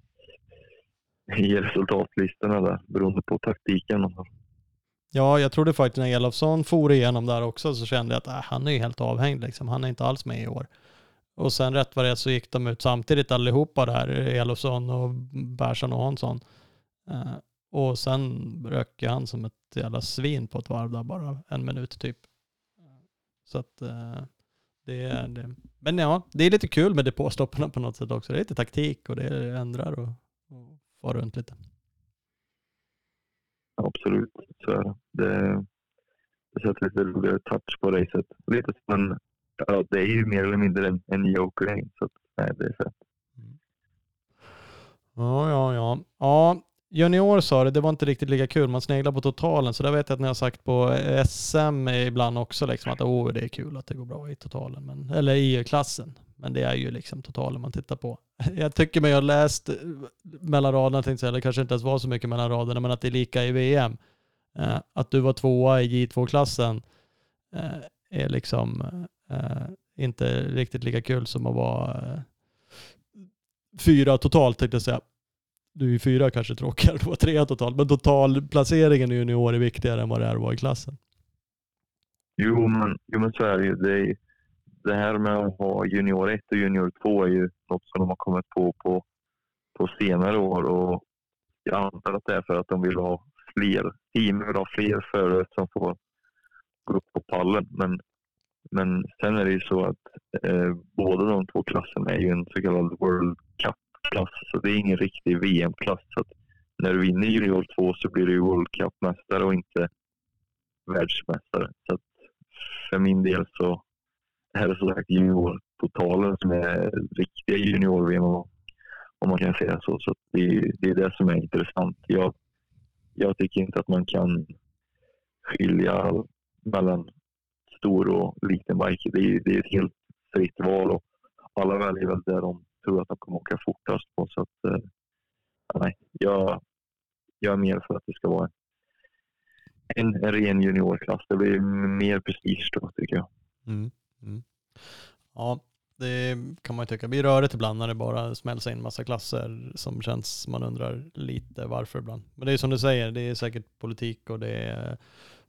i resultatlistorna där beroende på taktiken. man har. Ja, jag trodde faktiskt när Elofsson for igenom där också så kände jag att äh, han är ju helt avhängd liksom. Han är inte alls med i år. Och sen rätt vad det är så gick de ut samtidigt allihopa där, Elofsson och Persson och Hansson. Eh, och sen rök ju han som ett jävla svin på ett varv där, bara en minut typ. Så att eh, det är det. Men ja, det är lite kul med depåstopparna på något sätt också. Det är lite taktik och det ändrar och, och far runt lite. Absolut, så är det. Det, det sätter lite roligare touch på racet. Lite som en, ja, det är ju mer eller mindre en, en joker så att, nej, det är fett. Mm. Ja, ja, ja. Ja, junior sa det, det var inte riktigt lika kul. Man sneglar på totalen. Så där vet jag att ni har sagt på SM ibland också liksom att oh, det är kul att det går bra i totalen. Men, eller i klassen. Men det är ju liksom totalen man tittar på. [laughs] Jag tycker mig ha läst mellan raderna, tänkte jag säga, eller kanske inte ens var så mycket mellan raderna, men att det är lika i VM. Eh, att du var tvåa i J2-klassen eh, är liksom eh, Eh, inte riktigt lika kul som att vara eh, fyra totalt tänkte jag säga. Du är ju fyra kanske tråkigare, du var tre totalt. Men totalplaceringen i junior är viktigare än vad det är att vara i klassen. Jo, men, jo, men så är det ju. Det, är, det här med att ha junior 1 och junior 2 är ju något som de har kommit på på, på senare år. Och jag antar att det är för att de vill ha fler team, vill ha fler förare som får gå upp på pallen. Men, men sen är det ju så att eh, båda de två klasserna är ju en så kallad World Cup-klass. Så det är ingen riktig VM-klass. Så att när du vinner junior 2 så blir du World Cup-mästare och inte världsmästare. Så att för min del så är det så sagt junior-totalen som är riktiga junior-VM om man kan säga så. Så att det, är- det är det som är intressant. Jag, jag tycker inte att man kan skilja mellan stor och liten bike. Det är, det är ett helt fritt val och alla väljer väl där de tror att de kommer åka fortast på. Så att, eh, nej, jag, jag är mer för att det ska vara en, en ren juniorklass. Det blir mer prestige då tycker jag. Mm. Mm. Ja, det kan man ju tycka. Det blir rörigt ibland när det bara smälls in massa klasser som känns, man undrar lite varför ibland. Men det är som du säger, det är säkert politik och det är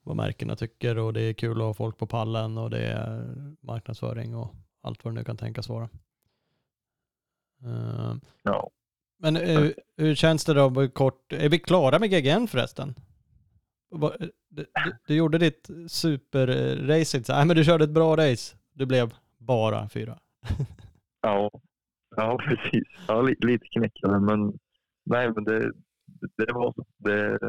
vad märkena tycker och det är kul att ha folk på pallen och det är marknadsföring och allt vad det nu kan tänkas vara. Eh, Ja. Men eh, hur känns det då kort? Är vi klara med GGN förresten? Vad- Du, du, gjorde ditt superracing. Nej men du körde ett bra race. Du blev bara fyra. Ja, Ja, precis. Ja, li, lite knäckande, men nej, men det, det var. Det,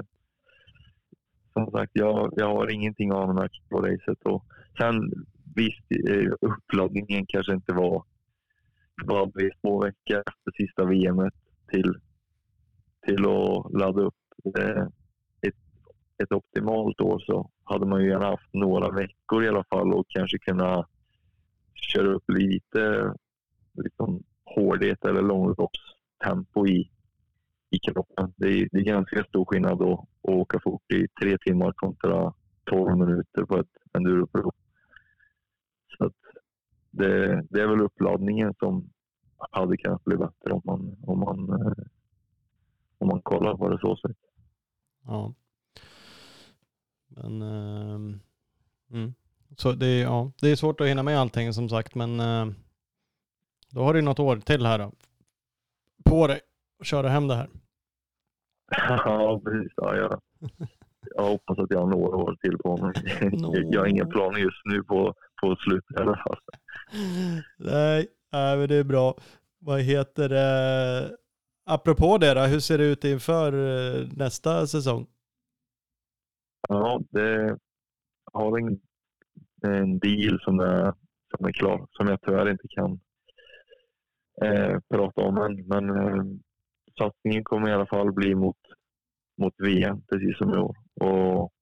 som sagt, jag, jag har ingenting avmärkt på racet. Och sen visst, eh, uppladdningen kanske inte var vad vi två veckor efter sista VM till, till att ladda upp. Ett, ett optimalt år så hade man ju gärna haft några veckor i alla fall och kanske kunna köra upp lite liksom, hårdhet eller långloppstempo i, i kroppen. Det är, det är ganska stor skillnad att, att åka fort i tre timmar kontra 12 minuter på ett enduroprov. Så att det, det är väl uppladdningen som hade kunnat bli bättre om man, om man, eh, om man kollar på det så sätt. Ja. Men uh, mm. så det, är, ja, det är svårt att hinna med allting som sagt, men uh, då har du något år till här då. På dig att köra hem det här. [laughs] ja, precis. Ja, jag, jag hoppas att jag har några år till på mig. [laughs] jag har inga planer just nu på, på slutet i alla fall. Nej, Nej, men det är bra. Vad heter det? Apropå det då, hur ser det ut inför eh, nästa säsong? Ja, det har en, en deal som är, som är klar, som jag tyvärr inte kan eh, prata om än. Men eh, satsningen kommer i alla fall bli mot, mot VM, precis som i år. Och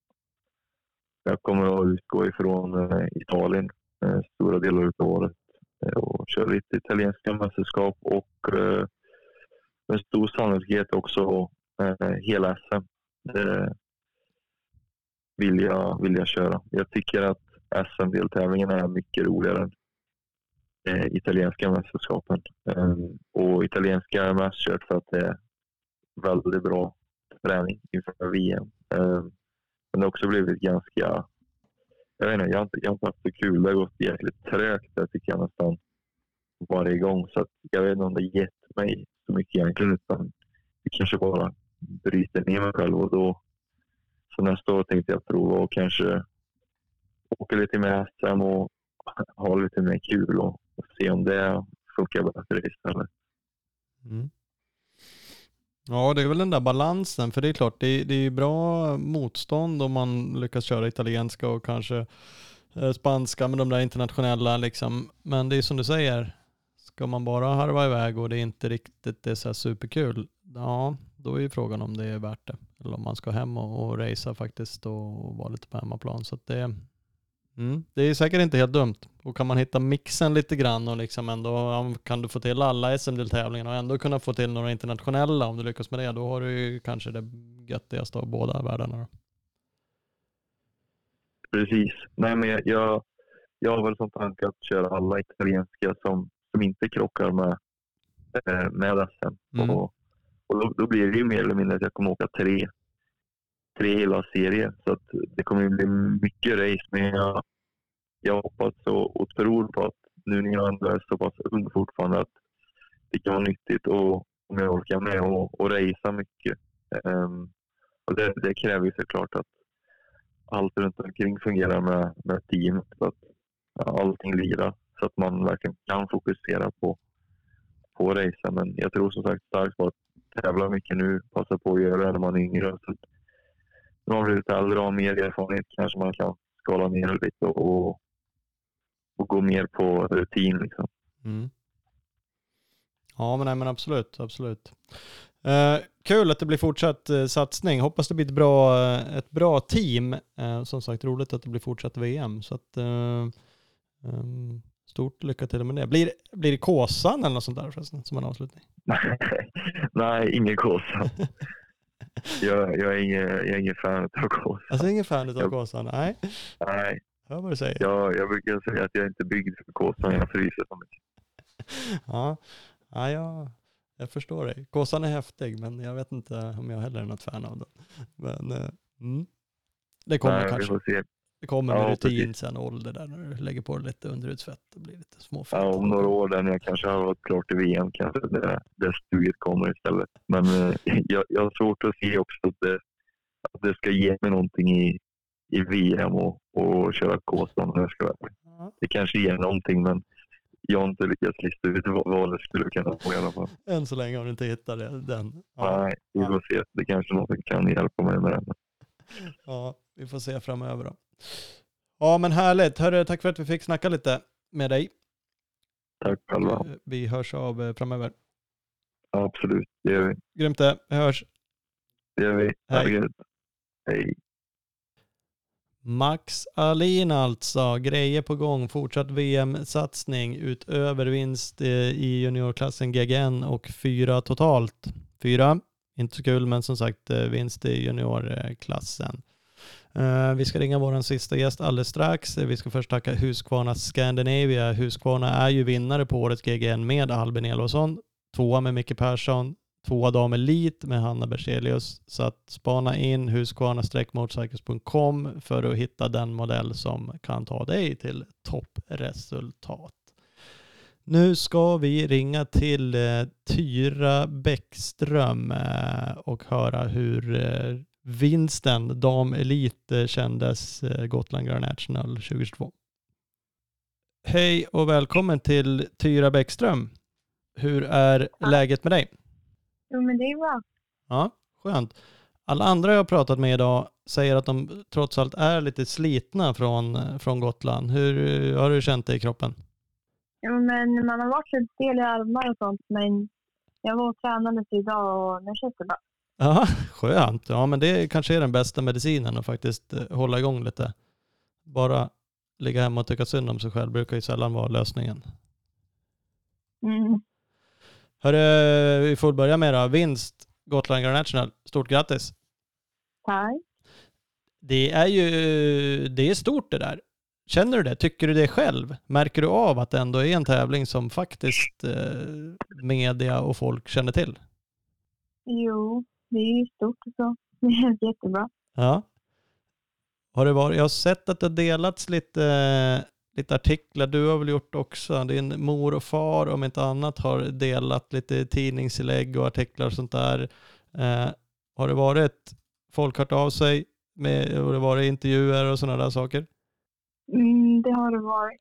jag kommer att utgå ifrån eh, Italien eh, stora delar av året eh, och köra lite italienska mästerskap och eh, med stor sannolikhet också eh, hela SM. Det vill jag, vill jag köra. Jag tycker att SM-deltävlingen är mycket roligare eh, italienska mästerskapen. Um, och italienska är mest kört för att det är väldigt bra träning inför VM. Ehm, men det har också blivit ganska jag vet inte, jag har inte, jag har inte haft så kul. Det har gått jäkligt trögt där tycker jag nästan varje gång. Så att jag vet inte om det har gett mig så mycket egentligen utan det kanske bara bryter ner mig själv och då så nästa år tänkte jag prova och kanske åka lite mer SM och ha lite mer kul och se om det funkar bättre istället. Mm. Ja, det är väl den där balansen, för det är klart, det är, det är bra motstånd om man lyckas köra italienska och kanske eh, spanska med de där internationella liksom. Men det är som du säger, ska man bara harva iväg och det är inte riktigt det är så superkul, ja, då är ju frågan om det är värt det. Eller om man ska hem och, och racea faktiskt och vara lite på hemmaplan. Så det, Mm. Det är säkert inte helt dumt. Och kan man hitta mixen lite grann och liksom ändå kan du få till alla SM-deltävlingarna och ändå kunna få till några internationella om du lyckas med det, då har du ju kanske det göttigaste av båda världarna. Då. Precis. Nej, men jag, jag, jag har väl som tanke att köra alla italienska som, som inte krockar med, eh, med SM. Mm. Och, och då, då, blir det ju mer eller mindre att jag kommer åka tre tre hela serier. Så att det kommer bli mycket race. Men jag, jag hoppas och, och tror på att nu när jag ändå är så pass ung fortfarande att det kan vara nyttigt och om jag orkar med och, och racea mycket. Um, och det, det kräver ju såklart att allt runt omkring fungerar med, med teamet. Så att ja, allting lirar så att man verkligen kan fokusera på, på racea. Men jag tror som sagt starkt på att tävla mycket nu, passa på att göra det när man är yngre. Så när man blir lite äldre och har mer erfarenhet kanske man kan skala ner lite och, och gå mer på rutin. Liksom. Mm. Ja, men, nej, men absolut, absolut. Eh, kul att det blir fortsatt eh, satsning. Hoppas det blir ett bra, eh, ett bra team. Eh, som sagt, roligt att det blir fortsatt VM. Så att, eh, um, stort lycka till med det. Blir, blir det Kåsan eller något sånt där förresten, som en avslutning? [laughs] nej, ingen Kåsan. [laughs] jag, jag, är ingen, jag är ingen fan av Kåsan. Alltså ingen fan av Kåsan? Nej. Nej. Hör vad du säger. Jag, jag brukar säga att jag inte är byggd för Kåsan, jag fryser så mycket. [laughs] ja, ja jag, jag förstår dig. Kåsan är häftig, men jag vet inte om jag heller är något fan av den. Men uh, mm. det kommer Nej, kanske. Det kommer med ja, rutin precis. sen ålder där när du lägger på lite underhudsfett och blir lite småfett. Ja, om några år där när jag kanske har varit klart i VM kanske det, det studiet kommer istället. Men eh, [laughs] jag, jag har svårt att se också att det, att det ska ge mig någonting i, i VM och, och köra Kåsan om jag ska vara Det kanske ger någonting men jag har inte lyckats lista ut vad, det skulle kunna vara i alla fall. Än så länge har du inte hittat det, den. Ja, Nej, vi får se. Det kanske någon kan hjälpa mig med den. ja, vi får se framöver då. Ja, men härligt. Hörru, tack för att vi fick snacka lite med dig. Tack själva. Vi hörs av eh, framöver. Absolut, det gör vi. Grymt det. Vi hörs. Det gör vi. Hej. Hej. Max Alin alltså, grejer på gång, fortsatt VM-satsning utöver vinst eh, i juniorklassen GGN och fyra totalt. Fyra, inte så kul, men som sagt eh, vinst i juniorklassen. Eh, vi ska ringa vår sista gäst alldeles strax. Vi ska först tacka Husqvarna Scandinavia. Husqvarna är ju vinnare på årets GGN med Albin Elofsson, tvåa med Micke Persson, tvåa dam elit med Hanna Berzelius. Så att spana in husqvarna-motorcycles.com för att hitta den modell som kan ta dig till toppresultat. Nu ska vi ringa till eh, Tyra Bäckström eh, och höra hur eh, vinsten dam elit eh, kändes Gotland Grand National 2022. Hej och välkommen till Tyra Bäckström. Hur är läget med dig? Jo, men det är bra. Ja, skönt. Alla andra jag har pratat med idag säger att de trots allt är lite slitna från, från Gotland. Hur har du känt det i kroppen? Jo, men man har varit lite stel i armar och sånt, men jag var och tränade lite idag och nu känns det bra. Ja, [laughs] skönt. Ja, men det kanske är den bästa medicinen att faktiskt eh, hålla igång lite. Bara ligga hemma och tycka synd om sig själv brukar ju sällan vara lösningen. Mm. Hörru, vi får börja med då. Vinst, Gotland Grand National. Stort grattis! Tack. Det är ju det är stort det där. Känner du det? Tycker du det själv? Märker du av att det ändå är en tävling som faktiskt eh, media och folk känner till? Jo, det är ju stort och så. [laughs] Det är jättebra. Ja. Har det varit, jag har sett att det har delats lite, lite artiklar, du har väl gjort också. Din mor och far om inte annat har delat lite tidningsinlägg och artiklar och sånt där. Eh, har det varit, folk hört av sig med, och det varit intervjuer och sådana där saker? Mm, det har det varit.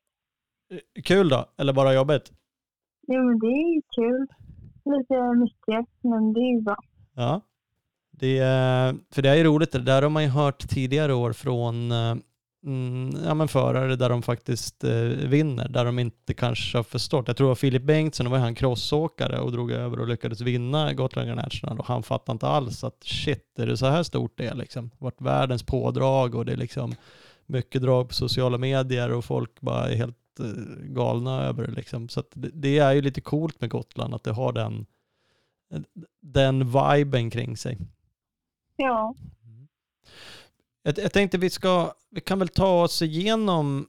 Eh, Kul då, eller bara jobbigt? Jo, men det är kul. Lite mycket, men det är ju bra. Ja. Det, är- för det är ju roligt, det där har man ju hört tidigare år från eh, mm, ja, men förare där de faktiskt eh, vinner, där de inte kanske har förstått. Jag tror det var Filip Bengtsson, då var han crossåkare och drog över och lyckades vinna Gotland Grand National och han fattade inte alls att shit, är det så här stort det är liksom? Det varit världens pådrag och det är liksom mycket drag på sociala medier och folk bara är helt eh, galna över det liksom. Så att det, det är ju lite coolt med Gotland att det har den den viben kring sig. Ja. Jag, jag tänkte vi ska, vi kan väl ta oss igenom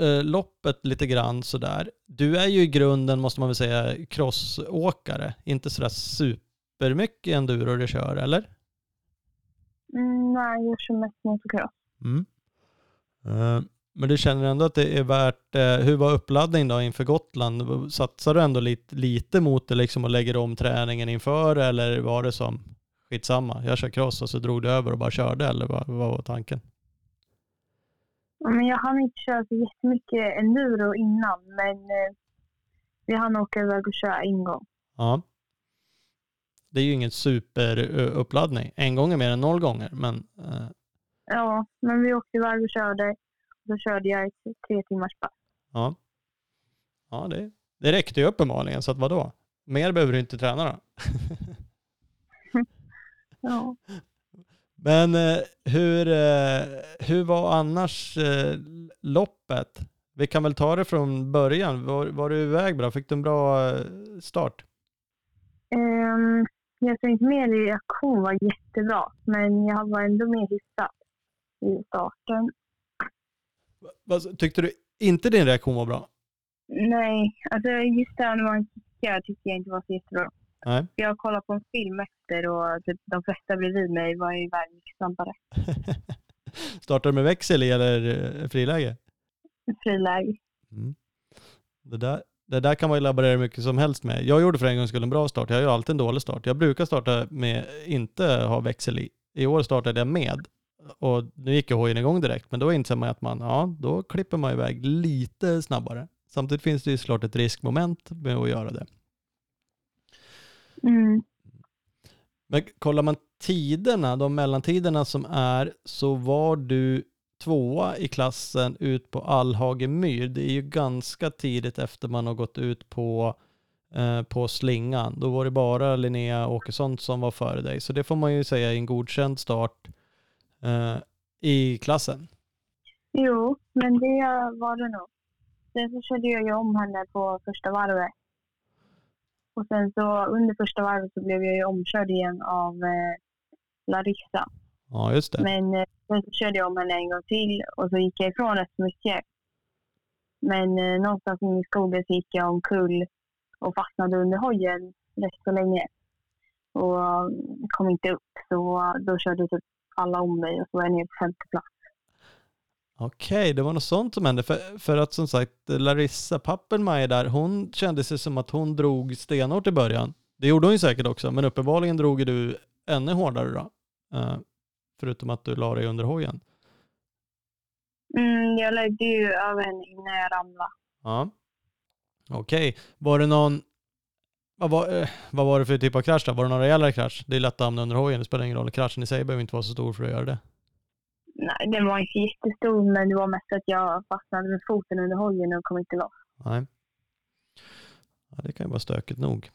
eh, loppet lite grann sådär. Du är ju i grunden, måste man väl säga, crossåkare. Inte sådär supermycket enduro du kör, eller? Mm, nej, jag kör mest motocross. Mm. Eh, men du känner ändå att det är värt, eh, hur var uppladdningen då inför Gotland? Satsar du ändå lite, lite mot det liksom och lägger om träningen inför eller var det som skitsamma, jag kör cross och så drog du över och bara körde eller vad, vad var tanken? Men jag hann inte köra så jättemycket enduro innan, men eh, vi hann åka iväg och köra en gång. Ja. Det är ju ingen superuppladdning. En gång är mer än noll gånger, men eh, Ja, men vi åkte iväg och körde. Då körde jag ett tre timmars pass. ja. Ja, det, det räckte ju uppenbarligen, så att vadå? Mer behöver du inte träna då. [laughs] Ja. Men eh, hur, eh, hur var annars eh, loppet? Vi kan väl ta det från början. Var, var du iväg bra? Fick du en bra start? Um, jag tänkte mer i reaktion var jättebra, men jag var ändå mer hyfsad i starten. Tyckte du inte din reaktion var bra? Nej, alltså just där när man kickar tyckte jag inte var så jättebra. Nej. Jag kollade på en film efter och typ, de flesta bredvid mig var iväg mycket snabbare. [laughs] Startade du med växel eller eh, friläge? Friläge. Mm. Det, där, det där kan man ju laborera hur mycket som helst med. Jag gjorde för en gångs skull en bra start. Jag gör alltid en dålig start. Jag brukar starta med inte ha växel i. I år startade jag med. Och nu gick ju hojen igång direkt. Men då inser man att man, ja, då klipper man iväg lite snabbare. samtidigt finns det ju såklart ett riskmoment med att göra det. Mm. Men kollar man tiderna, de mellantiderna som är, så var du tvåa i klassen ut på Allhagemyr. Det är ju ganska tidigt efter man har gått ut på, eh, på slingan. Då var det bara Linnea Åkesson som var före dig. Så det får man ju säga är en godkänd start eh, i klassen. Jo, men det var det nog. Sen så körde jag ju om henne på första varvet. Och sen så under första varvet så blev jag ju omkörd igen av eh, Larissa. Ja, just det. Men eh, sen så körde jag om henne en gång till och så gick jag ifrån rätt mycket. Men eh, någonstans inne i skogen så gick jag omkull och fastnade under hojen rätt så länge. Och eh, kom inte upp. Så då körde typ alla om mig och så var jag nere på femte plats. Okej, det var något sånt som hände. För, för att som sagt, Larissa Pappenmeier där, hon kände sig som att hon drog stenhårt i början. Det gjorde hon ju säkert också, men uppenbarligen drog du ännu hårdare då. Eh, förutom att du la dig under hojen. Mm, jag lägger ju över henne innan jag ramlade. Ja. Okej, var det någon, vad var, eh, vad var det för typ av krasch då? Var det någon rejälare krasch? Det är lätt att hamna under hojen, det spelar ingen roll. Kraschen i sig behöver inte vara så stor för att göra det. Nej, den var inte jättestor, men det var mest att jag fastnade med foten under hojen och kom inte loss. Nej. Ja, det kan ju vara stökigt nog.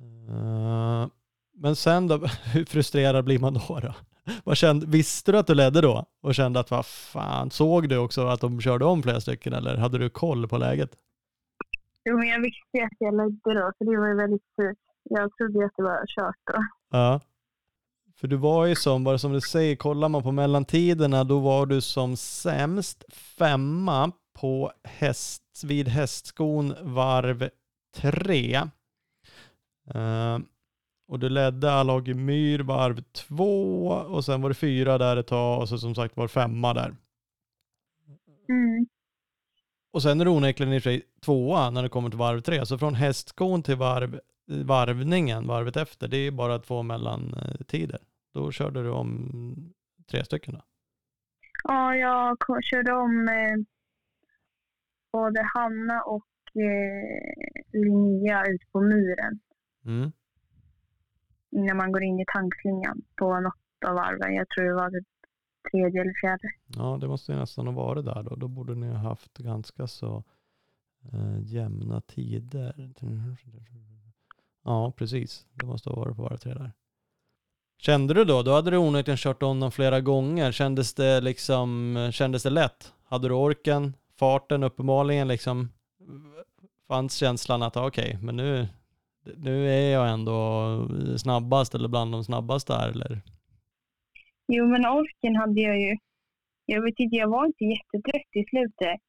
Eh, men sen då, [laughs] hur frustrerad blir man då? då? Vad kände, visste du att du ledde då? Och kände att vad fan, såg du också att de körde om flera stycken eller hade du koll på läget? Jo, men jag visste att jag ledde då, så det var ju väldigt surt. Jag trodde att det var kört då. Ja. För du var ju som, bara som du säger, kollar man på mellantiderna, då var du som sämst femma på häst, vid hästskon varv tre. Eh, och du ledde Allage Myr varv två och sen var det fyra där ett tag och så som sagt var femma där. Mm. Och sen är det onekligen i och för sig tvåa när det kommer till varv tre. Så från hästskon till varv, varvningen, varvet efter, det är bara två mellantiden. Då körde du om tre stycken då. Ja, jag körde om eh, både Hanna och eh, Linnea ut på muren Mm. innan man går in i tankslingan på något av varven. Jag tror det var det tredje eller fjärde. Ja, det måste ju nästan ha varit där då. Då borde ni ha haft ganska så eh, jämna tider. Ja, precis. Det måste ha varit på varv tre där. Kände du då, då hade du onekligen kört om dem flera gånger. Kändes det liksom, kändes det lätt? Hade du orken, farten uppenbarligen liksom? Fanns känslan att ah, okej, men nu, nu är jag ändå snabbast eller bland de snabbaste här eller? Jo, men orken hade jag ju. Jag vet inte, jag var inte jättetrött i slutet.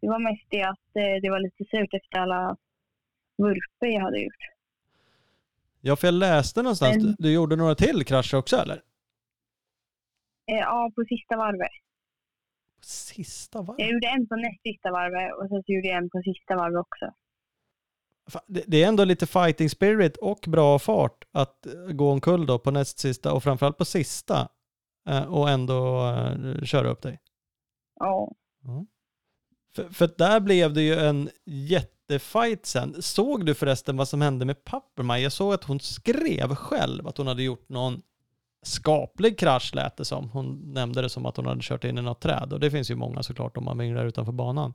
Det var mest det att eh, det var lite surt efter alla vurper jag hade gjort. Ja, för jag läste någonstans, Men- du, gjorde några till krascher också eller? Eh, ja, på sista varvet. Sista va? Jag gjorde en på näst sista varvet och sen så gjorde jag en på sista varvet också. Det, är ändå lite fighting spirit och bra fart att eh, gå omkull då på näst sista och framförallt på sista eh, och ändå köra upp dig. Ja. För, för där blev det ju en jättefight sen. Såg du förresten vad som hände med Pappermaj? Jag såg att hon skrev själv att hon hade gjort någon skaplig krasch lät det som. Hon nämnde det som att hon hade kört in i något träd och det finns ju många såklart om man vinglar utanför banan.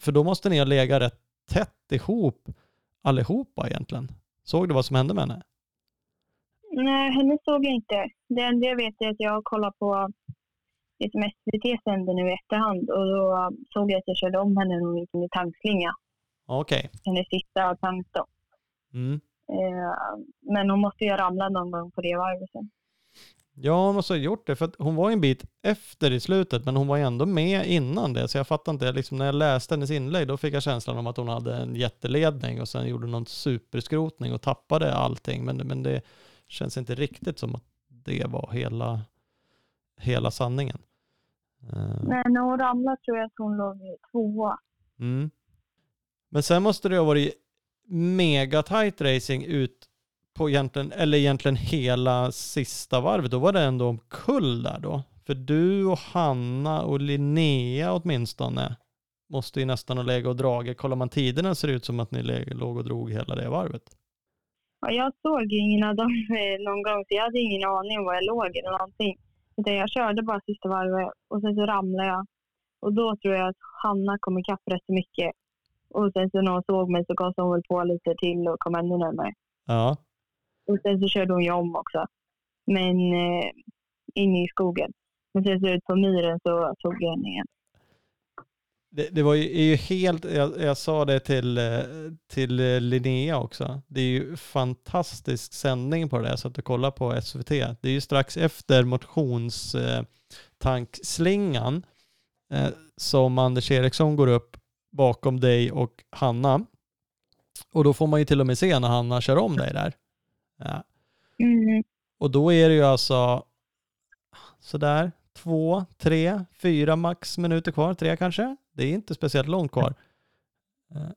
För då måste ni ha legat rätt tätt ihop allihopa egentligen. Såg du vad som hände med henne? Nej, henne såg jag inte. Det enda jag vet är att jag kollar på det som SVT sände nu i efterhand och då såg jag att jag körde om henne när hon gick in i tankslinga. Okej. Hennes sista tankstopp. Mm. Eh, men hon måste ju ha ramlat någon gång på det varvet sen. Ja, hon måste ha gjort det för hon var en bit efter i slutet men hon var ju ändå med innan det så jag fattar inte, liksom när jag läste hennes inlägg då fick jag känslan om att hon hade en jätteledning och sen gjorde någon superskrotning och tappade allting men, men det känns inte riktigt som att det var hela, hela sanningen. Eh, Nej, när hon ramlade tror jag att hon låg tvåa. Mm. Men sen måste det ha varit mega tight racing ut på egentligen, eller egentligen hela sista varvet. Då var det ändå omkull där då. För du och Hanna och Linnea åtminstone måste ju nästan ha legat och dragit. Kollar man tiderna ser det ut som att ni låg och drog hela det varvet. Ja, jag såg ingen av dem eh, någon gång, så jag hade ingen aning om var jag låg eller någonting. Utan jag körde bara sista varvet och sen så ramlade jag. Och då tror jag att Hanna kom ikapp rätt mycket. Och sen så när hon såg mig så gasade hon väl på lite till och kom ännu närmare. Ja, Och sen så körde hon ju om också. Men eh, inne i skogen. Men sen så ut på myren så tog jag henne igen. det, det var ju, är ju helt, jag, jag sa det till, eh, till eh, Linnea också. Det är ju fantastisk sändning på det där, så att du kollar på SVT. Det är ju strax efter motionstankslingan eh, som Anders Eriksson går upp bakom dig och Hanna. Och då får man ju till och med se när Hanna kör om dig där. Ja. Mm. Och då är det ju alltså sådär två, tre, fyra max minuter kvar, tre kanske. Det är inte speciellt långt kvar. Eh,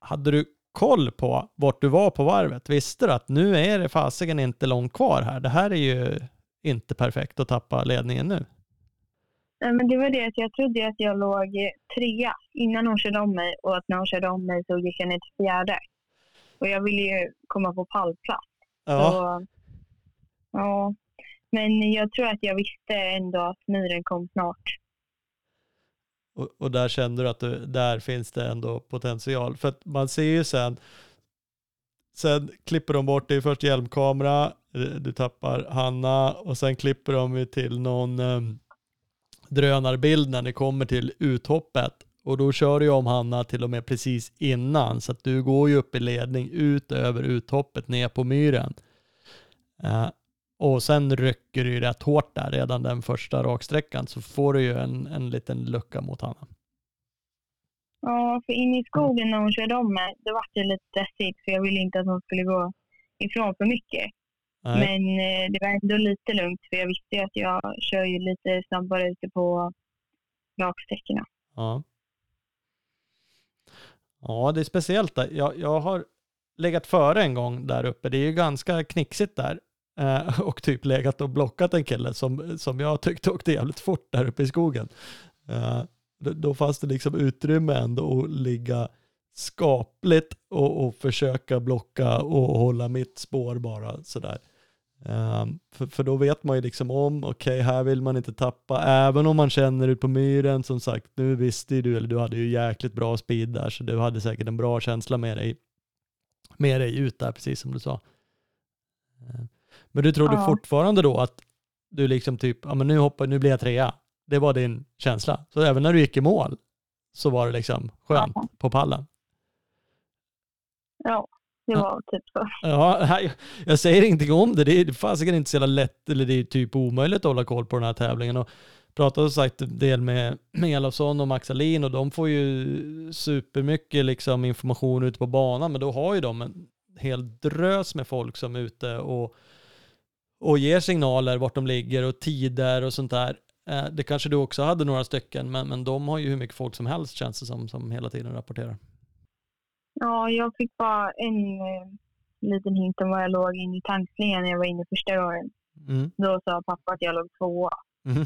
Hade du koll på vart du var på varvet? Visste du att nu är det fasiken inte långt kvar här? Det här är ju inte perfekt att tappa ledningen nu. Nej, men det var det att jag trodde att jag låg trea innan hon körde om mig och att när hon körde om mig så gick jag ner till fjärde. Och jag ville ju komma på pallplats. Ja, Så, ja. Men jag tror att jag visste ändå att myren kom snart. och, och där kände du att du, där finns det ändå potential. För att man ser ju sen, sen klipper de bort, det är först hjälmkamera, eh, du tappar Hanna och sen klipper de till någon um, drönarbild när ni kommer till uthoppet. Och då kör ju om Hanna till och med precis innan, så att du går ju upp i ledning ut över uthoppet ner på myren. Eh, och sen rycker du ju rätt hårt där redan den första raksträckan så får du ju en, en liten lucka mot Hanna. Ja, för inne i skogen när hon körde om mig, då var det lite stressigt för jag ville inte att hon skulle gå ifrån för mycket. Nej. Men eh, det var ändå lite lugnt för jag visste ju att jag kör ju lite snabbare ute på raksträckorna. Ja. Ja, det är speciellt där. Jag, jag har legat före en gång där uppe. Det är ju ganska knixigt där. Eh, och typ legat och blockat en kille som, som jag tyckte åkte jävligt fort där uppe i skogen. Eh, då, då fanns det liksom utrymme ändå att ligga skapligt och, och försöka blocka och hålla mitt spår bara sådär. Um, för, för då vet man ju liksom om, okej här vill man inte tappa, även om man känner ut på myren, som sagt, nu visste ju du, eller du hade ju jäkligt bra speed där, så du hade säkert en bra känsla med dig, med dig ut där, precis som du sa. Uh, men du trodde Ja. fortfarande då att du liksom typ, ja men nu hoppar, nu blir jag trea. Det var din känsla. Så även när du gick i mål så var det liksom skönt Ja. på pallen. Ja, det var typ så. Ja, jag säger ingenting om det. Det är fasiken inte så jävla lätt, eller det är typ omöjligt att hålla koll på den här tävlingen. Och pratade som sagt en del med, med Elofsson och Max Alin och de får ju supermycket liksom information ute på banan, men då har ju de en hel drös med folk som är ute och, och ger signaler vart de ligger och tider och sånt där. Eh, Det kanske du också hade några stycken, men, men de har ju hur mycket folk som helst känns det som, som hela tiden rapporterar. Ja, jag fick bara en eh, liten hint om var jag låg in i tankslingan när jag var inne första gången. Mm. Då sa pappa att jag låg tvåa. Mhm.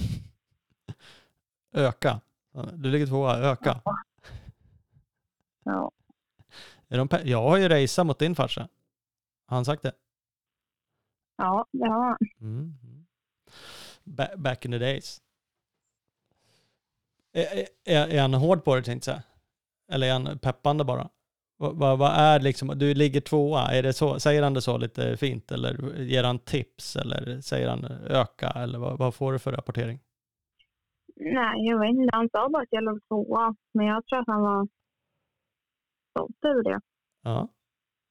[laughs] Öka. Ja, Du ligger tvåa, öka. Ja. Är de jag har ju raceat mot din farsa. Har han sagt det? Ja, det har han. Mm. Ba- back in the days. Är, är, är han hård på det tänkte jag? Eller är han peppande bara? Vad, vad, är liksom, du ligger tvåa, är det så, säger han det så lite fint eller ger han tips eller säger han öka eller vad, vad får du för rapportering? Nej, jag vet inte. Han sa bara att jag låg tvåa. Men jag tror att han var stolt över det. Ja,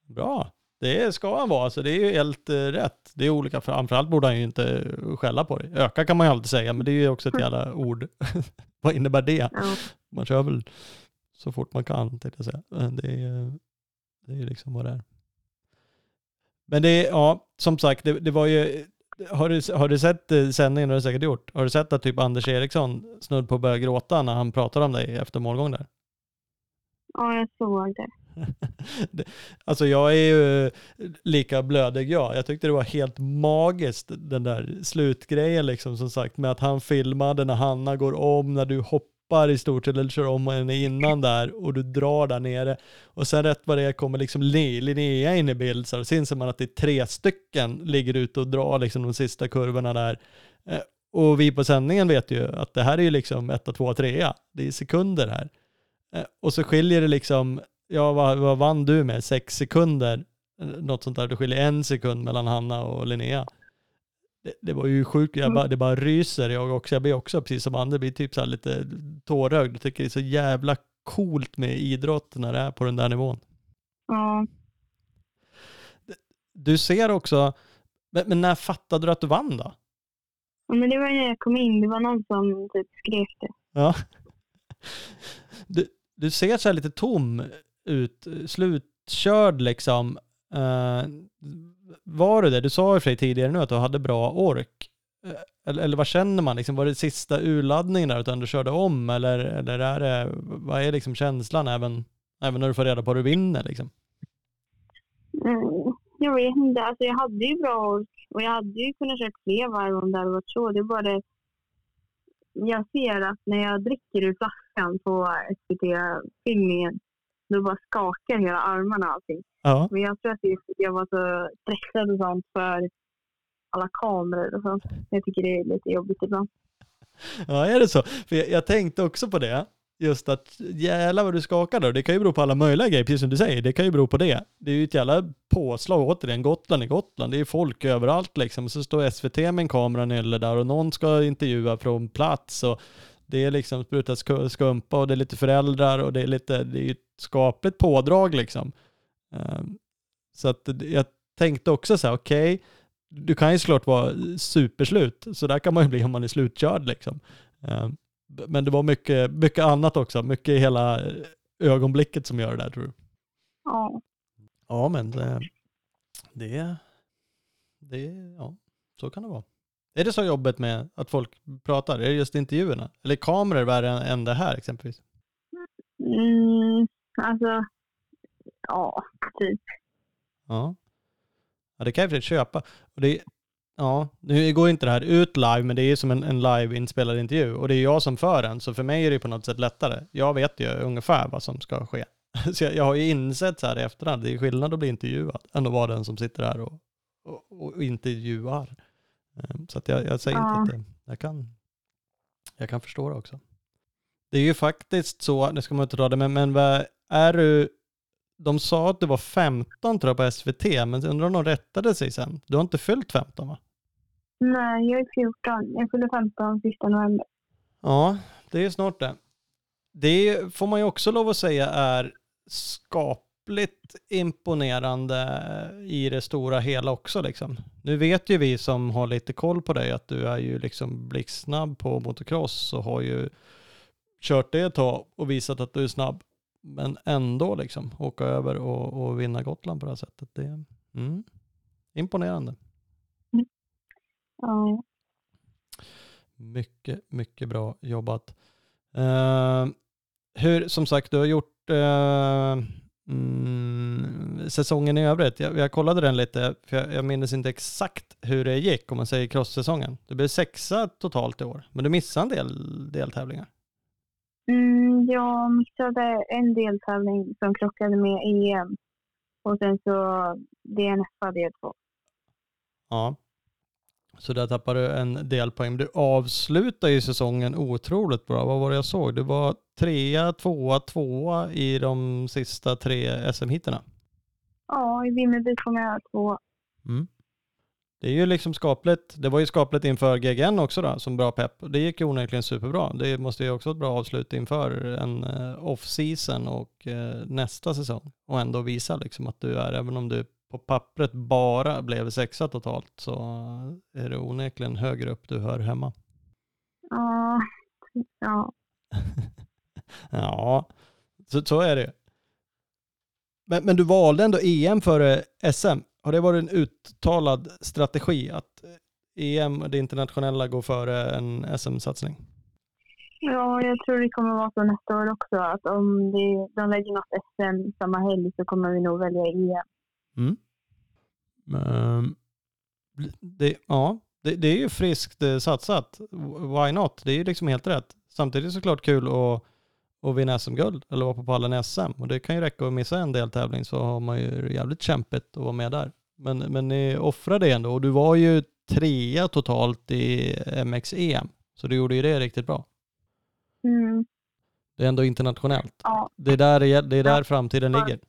bra. Det ska han vara, så det är ju helt eh, rätt. Det är olika, framförallt borde han ju inte skälla på dig. Öka kan man ju alltid säga, men det är ju också ett jävla ord. [laughs] Vad innebär det? Ja. Man kör väl så fort man kan, tänkte jag säga. Men Det är, det är liksom vad det är. Men det är, ja, som sagt, det, det var ju, har du, har du sett eh, sändningen, har du säkert gjort, har du sett att typ Anders Eriksson snudd på att börja gråta när han pratar om dig efter målgång där? ja, jag såg. [laughs] Det- Alltså jag är ju lika blödig jag. Jag tyckte det var helt magiskt den där slutgrejen liksom som sagt med att han filmade när Hanna går om, när du hoppar hoppar i stort sett eller kör om en innan där och du drar där nere. Och sen rätt vad det är kommer liksom Linnea in i bild så sen ser man att det är tre stycken ligger ute och drar liksom de sista kurvorna där. Eh, och vi på sändningen vet ju att det här är ju liksom 1, 2, 3. Det är sekunder här. Eh, och så skiljer det liksom, ja vad, vad vann du med? Sex sekunder? Eh, något sånt där. Det skiljer en sekund mellan Hanna och Linnea. Det, det var ju sjukt, jag bara, det bara ryser jag också. Jag blir också, precis som Anders, blir typ så lite tårögd. Jag tycker det är så jävla coolt med idrott när det är på den där nivån. Ja. Du ser också, men, men när fattade du att du vann då? Ja, Men det var när jag kom in. Det var någon som typ skrek det. Ja. [laughs] Du, du ser så här lite tom ut, slutkörd liksom. Eh, var du det? Du sa ju för dig tidigare nu att du hade bra ork. Eh, eller, eller vad känner man? Liksom, var det sista urladdningen där utan du körde om? Eller, eller är det, vad är liksom känslan även, även när du får reda på att du vinner? Liksom? Mm, jag vet inte. Alltså, jag hade ju bra ork och jag hade ju kunnat köra fler varv om det hade varit så. Det är bara det. Jag ser att när jag dricker ur flaskan på eh, typ, SVT-filmningen då bara skakar hela armarna och allting. Ja. Men jag tror att jag var så stressad och sånt för alla kameror och sånt. Jag tycker det är lite jobbigt ibland. Ja, är det så? För jag, jag tänkte också på det. Just att jävlar vad du skakar då. Det kan ju bero på alla möjliga grejer, precis som du säger. Det kan ju bero på det. Det är ju ett jävla påslag återigen. Gotland är Gotland. Det är folk överallt liksom. Så står SVT med en kamera nere där och någon ska intervjua från plats. Och det är liksom sprutat sk- skumpa och det är lite föräldrar och det är lite, det är ju ett skapligt pådrag liksom. Ehm, Så att jag tänkte också så här, okej, du kan ju såklart vara superslut, så där kan man ju bli om man är slutkörd liksom. Ehm, Men det var mycket, mycket annat också, mycket i hela ögonblicket som gör det där tror du? Ja. Ja, men det, det, det, ja, så kan det vara. Är det så jobbet med att folk pratar? Är det just intervjuerna? Eller är kameror värre än det här exempelvis? Mm, alltså, ja, typ. Ja. Ja, det kan jag för köpa. Och det, ja, nu går inte det här ut live, men det är som en, en live inspelad intervju. Och det är jag som för den, så för mig är det på något sätt lättare. Jag vet ju ungefär vad som ska ske. [laughs] Så jag, jag har ju insett så här i efterhand, det är skillnad att bli intervjuad än att vara den som sitter här och, och, och intervjuar. Ehm, Så att jag, jag säger Ja. inte att det, jag kan, jag kan förstå det också. Det är ju faktiskt så, nu ska man inte dra det, men, men är du, de sa att du var 15 tror jag på SVT, men undrar om de rättade sig sen. Du har inte fyllt 15 va? Nej, jag är 14. Jag fyller 15 sista november. Ja, det är snart det. Det får man ju också lov att säga är skapligt imponerande i det stora hela också liksom. Nu vet ju vi som har lite koll på dig att du är ju liksom blixtsnabb på motocross och har ju kört det ett tag och visat att du är snabb. Men ändå liksom åka över och, och vinna Gotland på det här sättet. Det är mm, imponerande. Ja. Mycket, mycket bra jobbat. Eh, hur, som sagt, du har gjort eh, mm, säsongen i övrigt. Jag, jag kollade den lite, för jag, jag minns inte exakt hur det gick om man säger cross-säsongen. Det blev sexa totalt i år, men du missade en del deltävlingar. Mm, jag missade en deltävling som krockade med EM. Och sen så DNF hade jag två. Ja. Så där tappade du en del poäng. Du avslutade ju säsongen otroligt bra. Vad var det jag såg? Du var trea, tvåa, tvåa i de sista tre SM-hitterna. Ja, i Vimmerby kom jag två. Mm. Det är ju liksom skapligt. Det var ju skapligt inför GGN också då, som bra pepp. Det gick ju onekligen superbra. Det måste ju också vara ett bra avslut inför en eh, off-season och eh, nästa säsong. Och ändå visa liksom att du är, även om du på pappret bara blev sexa totalt, så är det onekligen högre upp du hör hemma. Ja, ja. [laughs] ja, så, så är det men, men du valde ändå EM före SM. Har det varit en uttalad strategi att EM, det internationella, går före en SM-satsning? ja, jag tror det kommer vara så nästa år också. Att om det, de lägger något SM samma helg så kommer vi nog välja EM. Mm. Men, det, ja, det, det är ju friskt eh, satsat. Why not? Det är ju liksom helt rätt. Samtidigt såklart kul att, att vinna SM-guld eller vara på pallen i SM. Och det kan ju räcka att missa en deltävling så har man ju jävligt kämpigt att vara med där. Men, men ni offrade det ändå och du var ju trea totalt i MX-EM. Så du gjorde ju det riktigt bra. Mm. Det är ändå internationellt. Ja, Det är där, det, är där Ja. framtiden ligger.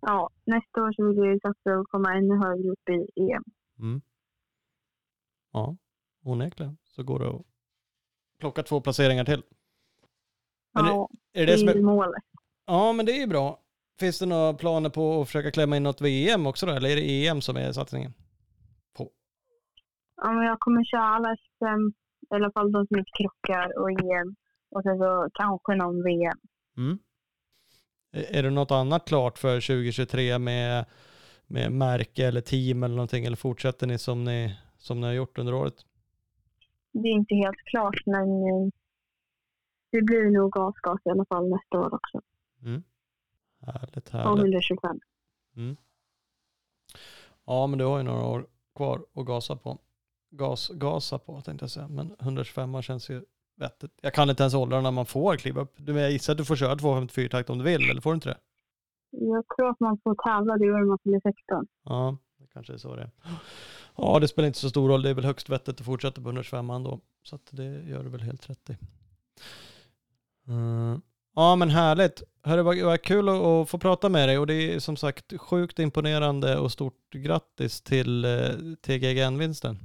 ja, nästa år så vill jag ju satsa och komma ännu högre upp i EM. Mm. Ja, onekligen så går det att plocka två placeringar till. Men Ja, Är det det det är är, målet. ja, men det är ju bra. Finns det några planer på att försöka klämma in något VM också då? Eller är det EM som är satsningen? Ja, men jag kommer köra alla SM, i alla fall de som inte krockar och EM. Och sen så kanske någon VM. Mm. Är är det något annat klart för 2023 med, med märke eller team eller någonting? Eller fortsätter ni som ni, som ni har gjort under året? Det är inte helt klart, men eh, det blir nog gasgas i alla fall nästa år också. Härligt, På härligt. 125. Ja, men du har ju några år kvar att gasa på. Gas, gasa på tänkte jag säga, men 125 känns ju vettigt. Jag kan inte ens åldrarna man får kliva upp. Du, jag gissar att du får köra 254 takt om du vill, eller får du inte det? Jag tror att man får tävla det år man fyller 16. Ja, det kanske är så det är. Ja, det spelar inte så stor roll. Det är väl högst vettigt att fortsätta på 125 ändå. Så att det gör du väl helt rätt i. Mm. Ja, men härligt. Hörru, vad, vad kul att, att få prata med dig och det är som sagt sjukt imponerande och stort grattis till eh, TGGN-vinsten.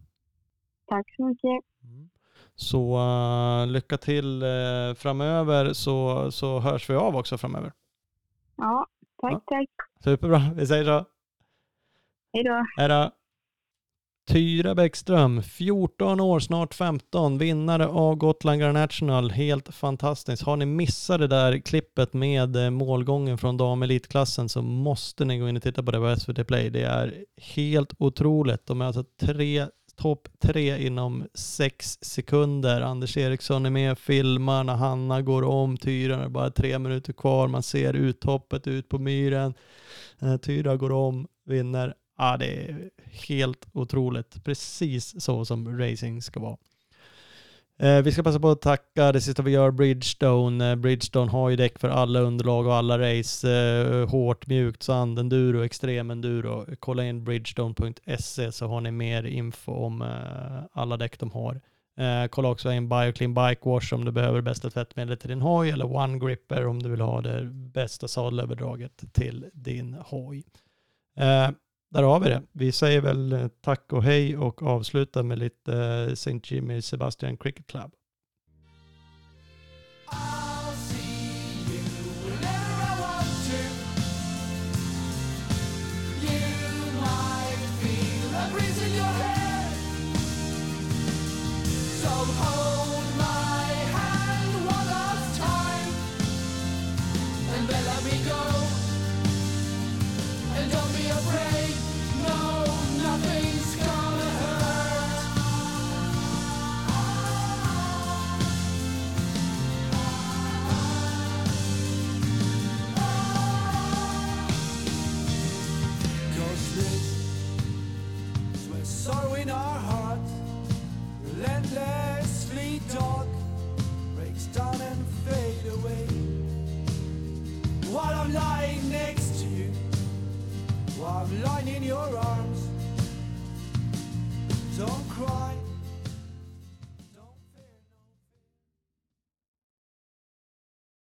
Tack så mycket. Mm. Så eh, lycka till eh, framöver så, så hörs vi av också framöver. Ja, tack, Ja. tack. Superbra, vi säger så. Hej då. Här då. Tyra Bäckström, 14 år, snart 15, vinnare av Gotland Grand National. Helt fantastiskt. Har ni missat det där klippet med eh, målgången från damelitklassen så måste ni gå in och titta på det på SVT Play. Det är helt otroligt. De är alltså tre, topp tre inom sex sekunder. Anders Eriksson är med, filmar när Hanna går om Tyra. Det är bara tre minuter kvar. Man ser uthoppet ut på myren. Eh, Tyra går om, vinner. Ja, det är helt otroligt. Precis så som racing ska vara. Eh, vi ska passa på att tacka det sista vi gör, Bridgestone. Eh, Bridgestone har ju däck för alla underlag och alla race. Eh, hårt, mjukt, sand, enduro, extrem enduro. Kolla in bridgestone.se så har ni mer info om eh, alla däck de har. Eh, kolla också in Bioclean Bike Wash om du behöver bästa tvättmedlet till din hoj eller One Gripper om du vill ha det bästa sadelöverdraget till din hoj. Eh, där har vi det. Vi säger väl eh, tack och hej och avslutar med lite eh, St. Jimmy Sebastian Cricket Club. your arms. Don't cry.